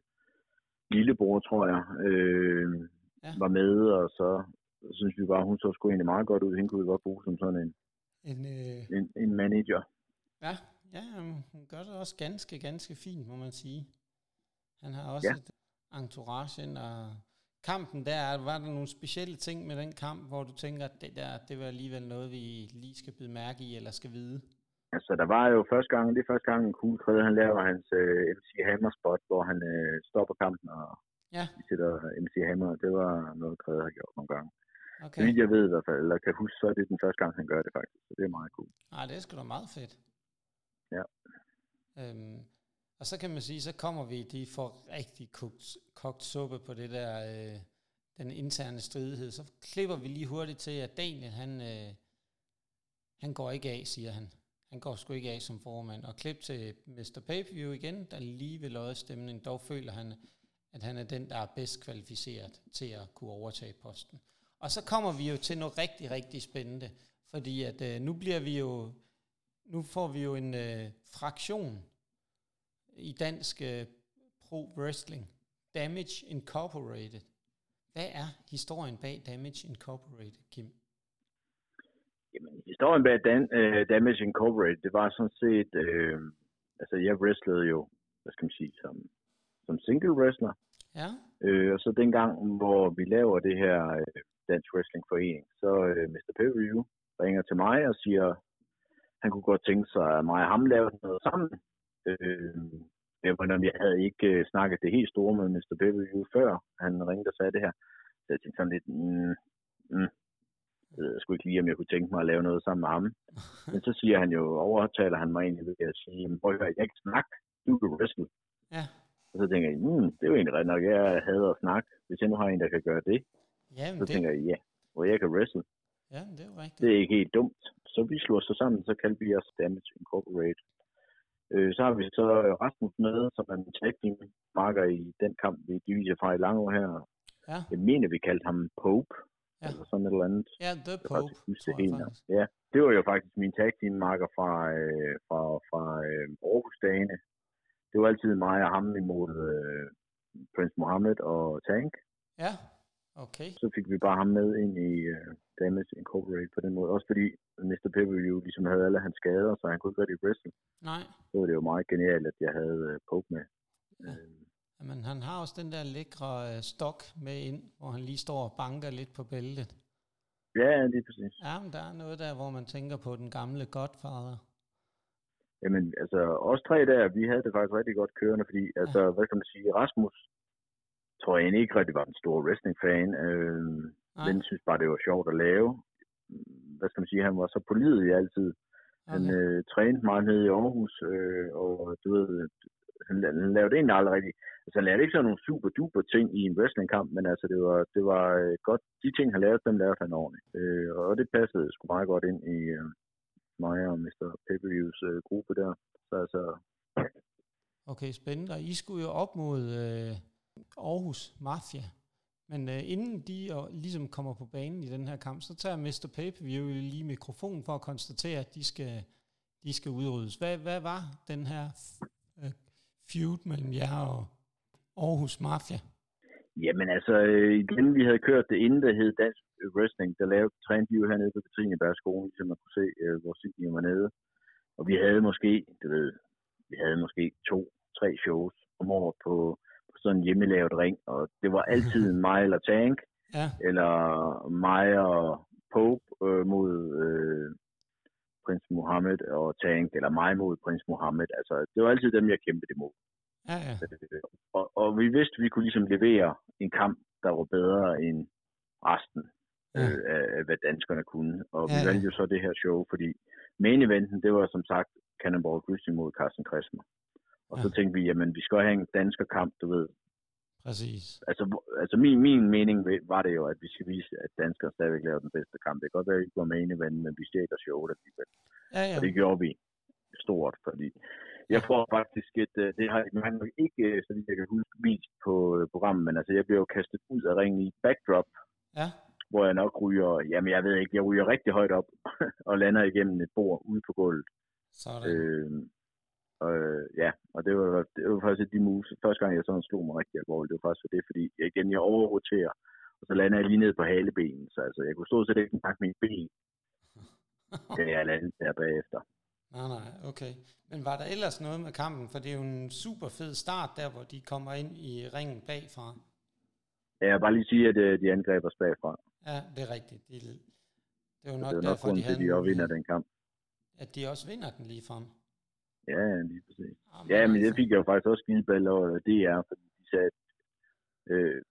lillebror, tror jeg, øh, ja. var med, og så synes vi bare, hun så sgu egentlig meget godt ud. Hende kunne vi godt bruge som sådan en, en, øh... en, en manager. Ja, ja, hun gør det også ganske, ganske fint, må man sige. Han har også ja. et entourage ind, og kampen der, var der nogle specielle ting med den kamp, hvor du tænker, at det der, det var alligevel noget, vi lige skal bide mærke i, eller skal vide? Altså, der var jo første gang, det er første gang, en cool tredje, han laver hans øh, MC Hammer spot, hvor han øh, stopper kampen og ja. sætter MC Hammer. Det var noget, Krede har gjort nogle gange. Okay. Så jeg ved i hvert fald, eller kan huske, så er det den første gang, han gør det faktisk. Så det er meget cool. Nej, det er sgu da meget fedt. Ja. Øhm, og så kan man sige, så kommer vi, de får rigtig kogt, kogt suppe på det der, øh, den interne stridighed. Så klipper vi lige hurtigt til, at Daniel, han, øh, han går ikke af, siger han. Han går sgu ikke af som formand. Og klip til Mr. Pay-Per-View igen, der lige ved stemningen, dog føler han, at han er den, der er bedst kvalificeret til at kunne overtage posten. Og så kommer vi jo til noget rigtig, rigtig spændende, fordi at øh, nu bliver vi jo, nu får vi jo en øh, fraktion i dansk øh, pro wrestling, Damage Incorporated. Hvad er historien bag Damage Incorporated, Kim? Jamen, historien bag Dan, uh, Damage Incorporated, det var sådan set, uh, altså jeg wrestlede jo, hvad skal man sige, som, som single wrestler. Ja. Uh, og så dengang, hvor vi laver det her uh, Dansk Wrestling Forening, så uh, Mr. Pay-Per-View ringer til mig og siger, han kunne godt tænke sig, at mig og ham lavede noget sammen. Øh, jeg, jeg havde ikke uh, snakket det helt store med Mr. Pay-Per-View før han ringede og sagde det her. Så jeg tænkte sådan lidt, mm, mm, jeg skulle ikke lige, om jeg kunne tænke mig at lave noget sammen med ham. *laughs* Men så siger han jo, overtaler han mig egentlig ved at sige, prøv at jeg kan snakke, du kan wrestle. Ja. Og så tænker jeg, mm, det er jo egentlig ret nok, jeg hader at snakke. Hvis jeg nu har en, der kan gøre det, Jamen, så det, tænker jeg, ja, hvor jeg kan wrestle. ja, det er jo rigtigt. Det er ikke helt dumt. Så vi slår så sammen, så kan vi os Damage Incorporate. Øh, så har vi så Rasmus med, som er en tag marker i den kamp, vi diviser fra i Langå her. Ja, Jeg mener, vi kaldte ham Pope, Ja. eller sådan et eller andet. ja The Jeg Pope, faktisk huske tror jeg faktisk. Ja, det var jo faktisk min tag team marker fra, øh, fra, fra øh, Aarhus dagene. Det var altid mig og ham imod øh, Prince Mohammed og Tank. Ja, okay. Så fik vi bare ham med ind i øh, Damage Incorporated på den måde. Også fordi Mr. Pay-Per-View ligesom havde alle hans skader, så han kunne ikke rigtig wrestle. Nej, Så var det jo meget genialt, at jeg havde øh, Pope med. Ja. Øh, men han har også den der lækre øh, stok med ind, hvor han lige står og banker lidt på bæltet. ja, lige præcis. Ja, men der er noget der, hvor man tænker på den gamle Godfather. Jamen, altså, os tre der, vi havde det faktisk rigtig godt kørende, fordi, altså, hvad kan man sige, Rasmus, tror jeg egentlig ikke rigtig var en stor wrestling-fan. Øh, Nej, men synes bare, det var sjovt at lave. Hvad skal man sige, han var så pålidelig altid. Han okay. øh, trænede meget nede i Aarhus, øh, og du ved, han, han lavede egentlig aldrig rigtig, altså han lavede ikke sådan nogle super duper ting i en wrestlingkamp, men altså det var, det var øh, godt, de ting han lavede, dem lavede han ordentligt. Øh, og det passede sgu meget godt ind i øh, mig og Mr. Pepperviews øh, gruppe der. Så altså, Okay, spændende. Og I skulle jo op mod øh, Aarhus Mafia. Men øh, inden de og, ligesom kommer på banen i den her kamp, så tager Mr. Pay-Per-View lige mikrofonen for at konstatere, at de skal, de skal udryddes. Hvad, hvad var den her øh, feud mellem jer og Aarhus Mafia? Jamen altså, øh, igen, vi havde kørt det inden, der hed Dansk Wrestling, der lavede trænede de jo hernede på Katrinebergskolen, så man kunne se, øh, hvor Sydney var nede. Og vi havde måske, du ved, vi havde måske to, tre shows om året på, på sådan en hjemmelavet ring, og det var altid *laughs* mig eller Tank, Ja, eller mig og Pope øh, mod øh, prins Mohammed og Tank, eller mig mod prins Mohammed. Altså, det var altid dem, jeg kæmpede imod. ja, ja. Og, og vi vidste, at vi kunne ligesom levere en kamp, der var bedre end resten Ja. øh, af, hvad danskerne kunne. Og vi Ja, ja. valgte jo så det her show, fordi main eventen, det var som sagt Cannonball Christie mod Carsten Kressmer. Og så Ja. tænkte vi, jamen vi skal have en dansker kamp, du ved. Præcis. Altså, altså min, min mening var det jo, at vi skal vise, at danskere stadigvæk laver den bedste kamp. Det kan godt være, at vi ikke var main event, men vi stjæler showet alligevel. Ja, ja. Og det gjorde vi stort, fordi jeg får faktisk et, øh, det har man nok ikke, øh, så jeg kan huske, vist på øh, programmet, men altså jeg blev jo kastet ud af ringen i backdrop, Ja, hvor jeg nok ryger, jamen jeg ved ikke, jeg ryger rigtig højt op *laughs* og lander igennem et bord ude på gulvet. sådan. Øh, og, øh, ja, og det var, det var faktisk de moves. Første gang jeg sådan slog mig rigtig alvorligt, det var faktisk for det, fordi jeg, igen, jeg overroterer, og så lander jeg lige ned på halebenen, så altså, jeg kunne stå så ikke snakke mine ben, *laughs* da jeg landede der bagefter. Nej, nej, okay. Men var der ellers noget med kampen? For det er jo en super fed start der, hvor de kommer ind i ringen bagfra. Jeg vil bare lige sige, at øh, de angreb os bagfra. Ja, det er rigtigt. De, det er jo nok, det er nok derfor, de havde de også vinder den kamp. At de også vinder den lige frem. Ja, lige præcis. Jamen, Ja, men det altså, fik jeg jo faktisk også skideballe over DR, fordi de sagde, at øh,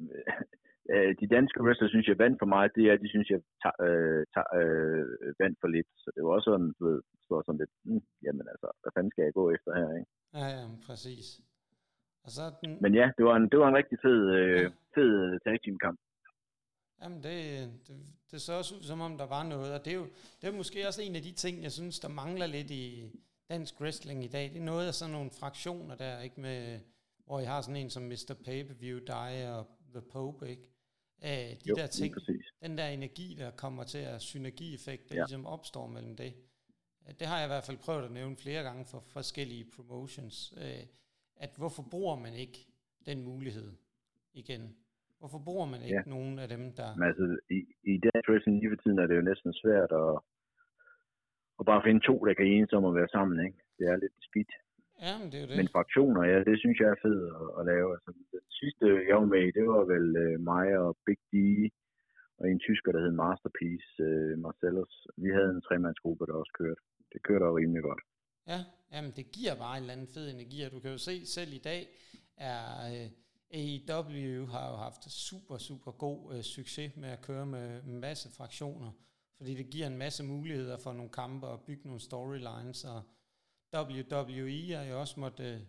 *laughs* øh, de danske wrestler synes jeg vandt for meget, det er, de synes jeg ta- øh, ta- øh, vandt for lidt. Så det var også sådan, du ved, står sådan lidt, mm, jamen altså, hvad fanden skal jeg gå efter her, ikke? Ja, ja, præcis. Og så den, Men ja, det var en, det var en rigtig fed, øh, Ja. fed tag team kamp. Jamen, det, det, det så også ud, som om der var noget, og det er jo det er måske også en af de ting, jeg synes, der mangler lidt i dansk wrestling i dag. Det er noget af sådan nogle fraktioner der, ikke med, hvor I har sådan en som Mr. Pay-Per-View, dig og The Pope, ikke? Æh, de Jo, der ting, den der energi, der kommer til at synergieffekt, der Ja. ja. ligesom opstår mellem det. Øh, Det har jeg i hvert fald prøvet at nævne flere gange for forskellige promotions, øh, at hvorfor bruger man ikke den mulighed igen? Hvorfor bruger man ikke ja. nogen af dem, der... Men altså, i, i dansk wrestling lige for tiden er det jo næsten svært at, at bare finde to, der kan enes om at være sammen, ikke? Det er lidt skidt. Ja, men det er det. Men fraktioner, ja, det synes jeg er fedt at, at lave. Altså, den sidste, jeg var med i, det var vel uh, mig og Big D, og en tysker, der hed Masterpiece, uh, Marcellus. Vi havde en tremandsgruppe, der også kørte. Det kørte jo rimelig godt. Ja, jamen det giver bare en eller anden fed energi, og du kan jo se selv i dag, er uh, AEW har jo haft super, super god uh, succes med at køre med en masse fraktioner, fordi det giver en masse muligheder for nogle kampe og bygge nogle storylines, og WWE har jo også måttet uh,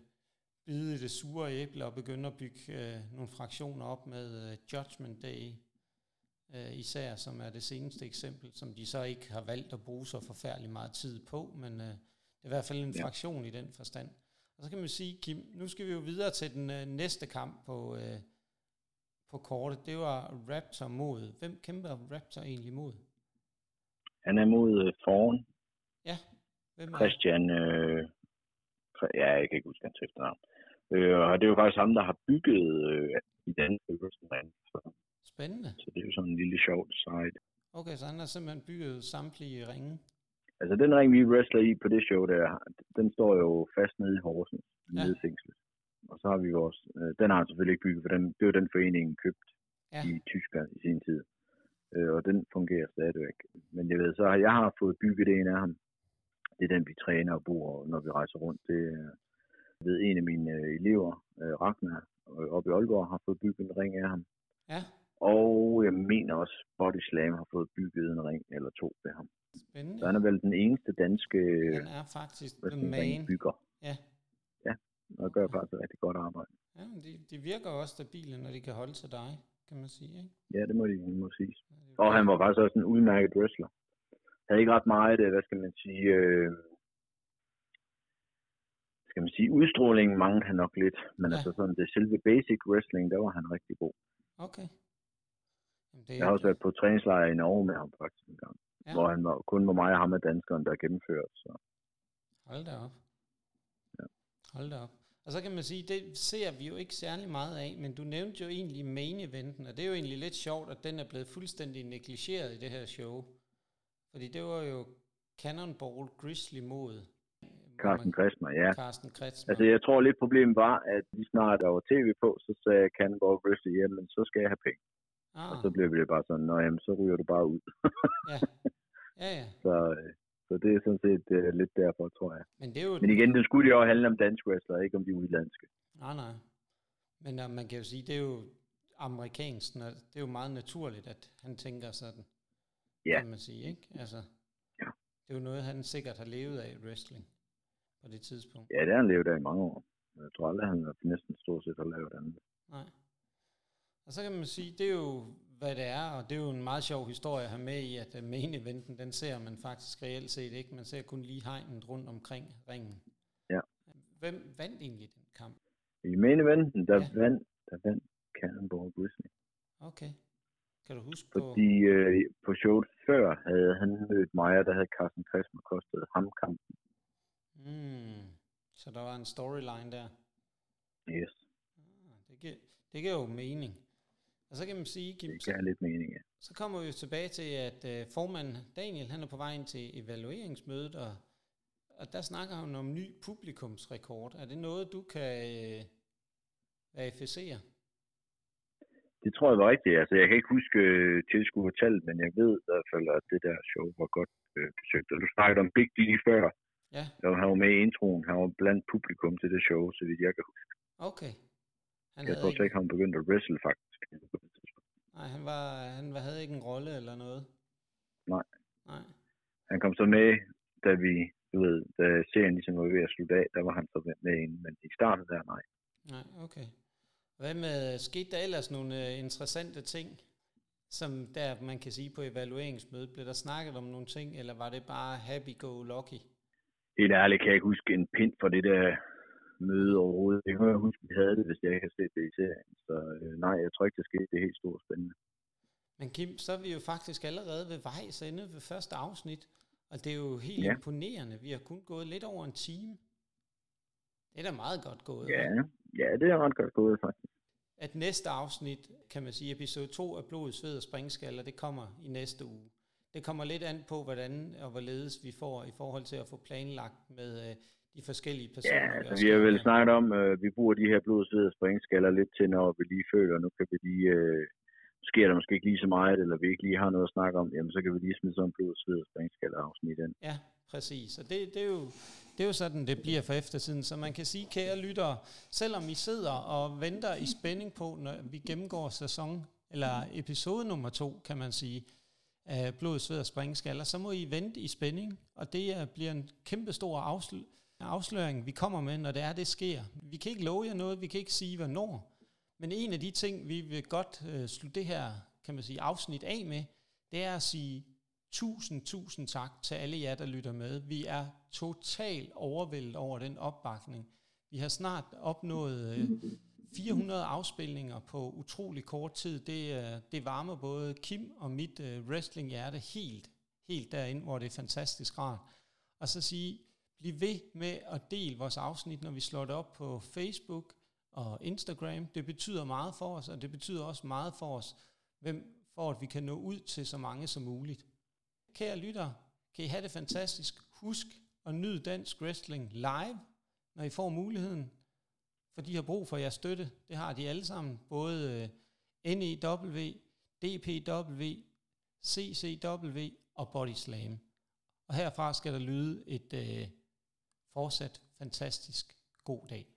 bide det sure æble og begynde at bygge uh, nogle fraktioner op med uh, Judgment Day, uh, især som er det seneste eksempel, som de så ikke har valgt at bruge så forfærdelig meget tid på, men uh, det er i hvert fald en ja. fraktion i den forstand. Og så kan man sige, Kim, nu skal vi jo videre til den uh, næste kamp på, uh, på kortet. Det var Raptor mod. Hvem kæmper Raptor egentlig mod? Han er mod uh, Foran. Ja, Hvem er Christian, øh, ja, jeg kan ikke huske hans efternavn. Øh, og det er jo faktisk ham, der har bygget øh, i wrestling. Så, Spændende. så det er jo sådan en lille sjovt side. Okay, så han har simpelthen bygget samtlige ringe. Altså den ring, vi wrestler i på det show, der, den står jo fast nede i Horsens, ja. nede i fængslet. Og så har vi vores, øh, den har han selvfølgelig ikke bygget, for den, det var den foreningen købt Ja. i Tyskland i sin tid. Øh, og den fungerer stadigvæk. Men jeg ved, så har jeg har fået bygget en af ham. Det er den, vi træner og bor, når vi rejser rundt. Det jeg ved, en af mine øh, elever, øh, Ragnar, øh, oppe i Aalborg, har fået bygget en ring af ham. Ja, Og jeg mener også, Body Slam har fået bygget en ring eller to ved ham. spændende. Så han er vel den eneste danske Han er faktisk the wrestling man. bygger. Ja. Ja, og gør faktisk rigtig godt arbejde. Ja, men de, de virker også stabile, når de kan holde til dig, kan man sige. Ikke? Ja, det må de må sige. Og han var faktisk også en udmærket wrestler. Havde ikke ret meget, øh, hvad skal man sige, øh, skal man sige, udstrålingen manglede han nok lidt. Men Ja. altså sådan det selve basic wrestling, der var han rigtig god. Okay. Det, Jeg har også været på træningslejr i Norge med ham faktisk en gang. Ja. Hvor han var, kun var mig og ham af danskeren, der gennemførte. Så. Hold da op. Ja. Hold da op. Og så kan man sige, det ser vi jo ikke særlig meget af, men du nævnte jo egentlig main eventen, og det er jo egentlig lidt sjovt, at den er blevet fuldstændig negligeret i det her show. Fordi det var jo Cannonball Grizzly mod Carsten Kressmer, ja. Carsten Kretsmer. Altså jeg tror lidt problemet var, at lige snart der var tv på, så sagde Cannonball Grizzly, jamen så skal jeg have penge. ah, Og så blev det bare sådan, nå jamen, så ryger du bare ud. ja. *laughs* ja, ja. så, øh, så det er sådan set uh, lidt derfor, tror jeg. Men det er jo... Men igen, det skulle jo handle om danske wrestlere, ikke om de udlandske. Nej, nej. Men uh, man kan jo sige, det er jo amerikansk, det er jo meget naturligt, at han tænker sådan, Ja. kan man sige, ikke? Altså, Ja. det er jo noget, han sikkert har levet af, wrestling, på det tidspunkt. Ja, det har han levet af i mange år. Jeg tror aldrig, han har næsten stort set har lavet andet. Nej. Og så kan man sige, det er jo, hvad det er, og det er jo en meget sjov historie at have med i, at uh, main eventen, den ser man faktisk reelt set ikke. Man ser kun lige hegnet rundt omkring ringen. Ja. Hvem vandt egentlig den kamp? I main eventen, der Ja. vandt, der vandt Cannonball Grizzly. Okay. Kan du huske på... Fordi øh, på showet før havde han mødt og der havde Carsten Kressmer kostet ham kampen. Mm, så der var en storyline der. Yes, Ah, Det giver, det giver jo mening. Og så kan man sige, Kim, det så, lidt mening, ja. så kommer vi jo tilbage til, at uh, formanden Daniel, han er på vej ind til evalueringsmødet, og, og der snakker han om ny publikumsrekord. Er det noget, du kan uh, verificere? Det tror jeg var rigtigt. Altså, jeg kan ikke huske øh, tilskuertallet, men jeg ved i hvert fald, at det der show var godt øh, besøgt. Og du snakkede om Big D før. Ja, han var med i introen. Han var blandt publikum til det show, så vidt jeg kan huske. okay. Han Jeg tror ikke, han begyndte at wrestle, faktisk. Nej, han, var, han havde ikke en rolle eller noget. Nej. Nej. Han kom så med, da vi, du ved, da serien ligesom var ved at slutte af, der var han så med ind, men i starten der, nej. Nej, okay. Hvad med, skete der ellers nogle uh, interessante ting, som der man kan sige på evalueringsmødet? Blev der snakket om nogle ting, eller var det bare happy-go-lucky? Helt ærligt kan jeg ikke huske en pind for det der møde overhovedet. Jeg kan huske, at vi havde det, hvis jeg ikke har set det i serien. Så øh, nej, jeg tror ikke, det skete. Det er helt stort spændende. Men Kim, så er vi jo faktisk allerede ved vejs ende ved første afsnit, og det er jo helt Ja. imponerende. Vi har kun gået lidt over en time. Det er da meget godt gået. Ja, ja det er ret godt gået, faktisk. at næste afsnit, kan man sige, episode 2 af Blod, Sved og Springskaller, det kommer i næste uge. Det kommer lidt an på, hvordan og hvorledes vi får i forhold til at få planlagt med øh, de forskellige personer. Ja, altså, vi har vel snakket om, øh, vi bruger de her blod, sved og springskaller lidt til, når vi lige føler, nu kan vi lige, øh, sker der måske ikke lige så meget, eller vi ikke lige har noget at snakke om, jamen så kan vi lige smide sådan en blod, sved og springskaller afsnit ind. Ja, præcis. Og det, det, er jo, det er jo sådan, det bliver for eftertiden. Så man kan sige, kære lyttere, selvom I sidder og venter i spænding på, når vi gennemgår sæson, eller episode nummer to, kan man sige, af blod, sved og springskaller, så må I vente i spænding, og det bliver en kæmpe stor afsl- afsløring, vi kommer med, når det er, det sker. Vi kan ikke love jer noget, vi kan ikke sige, hvornår, men en af de ting, vi vil godt øh, slutte det her, kan man sige, afsnit af med, det er at sige tusind, tusind tak til alle jer, der lytter med. Vi er totalt overvældet over den opbakning. Vi har snart opnået øh, 400 afspilninger på utrolig kort tid, det, øh, det varmer både Kim og mit uh, wrestling-hjerte helt, helt derind, hvor det er fantastisk rart. Og så sige, bliv ved med at dele vores afsnit, når vi slår det op på Facebook og Instagram. Det betyder meget for os, og det betyder også meget for os, hvem, for at vi kan nå ud til så mange som muligt. Kære lytter, kan I have det fantastisk. Husk at nyde dansk wrestling live, når I får muligheden for de har brug for jeres støtte. Det har de alle sammen, både øh, NEW, DPW, CCW og Body Slam. Og herfra skal der lyde et øh, fortsat fantastisk god dag.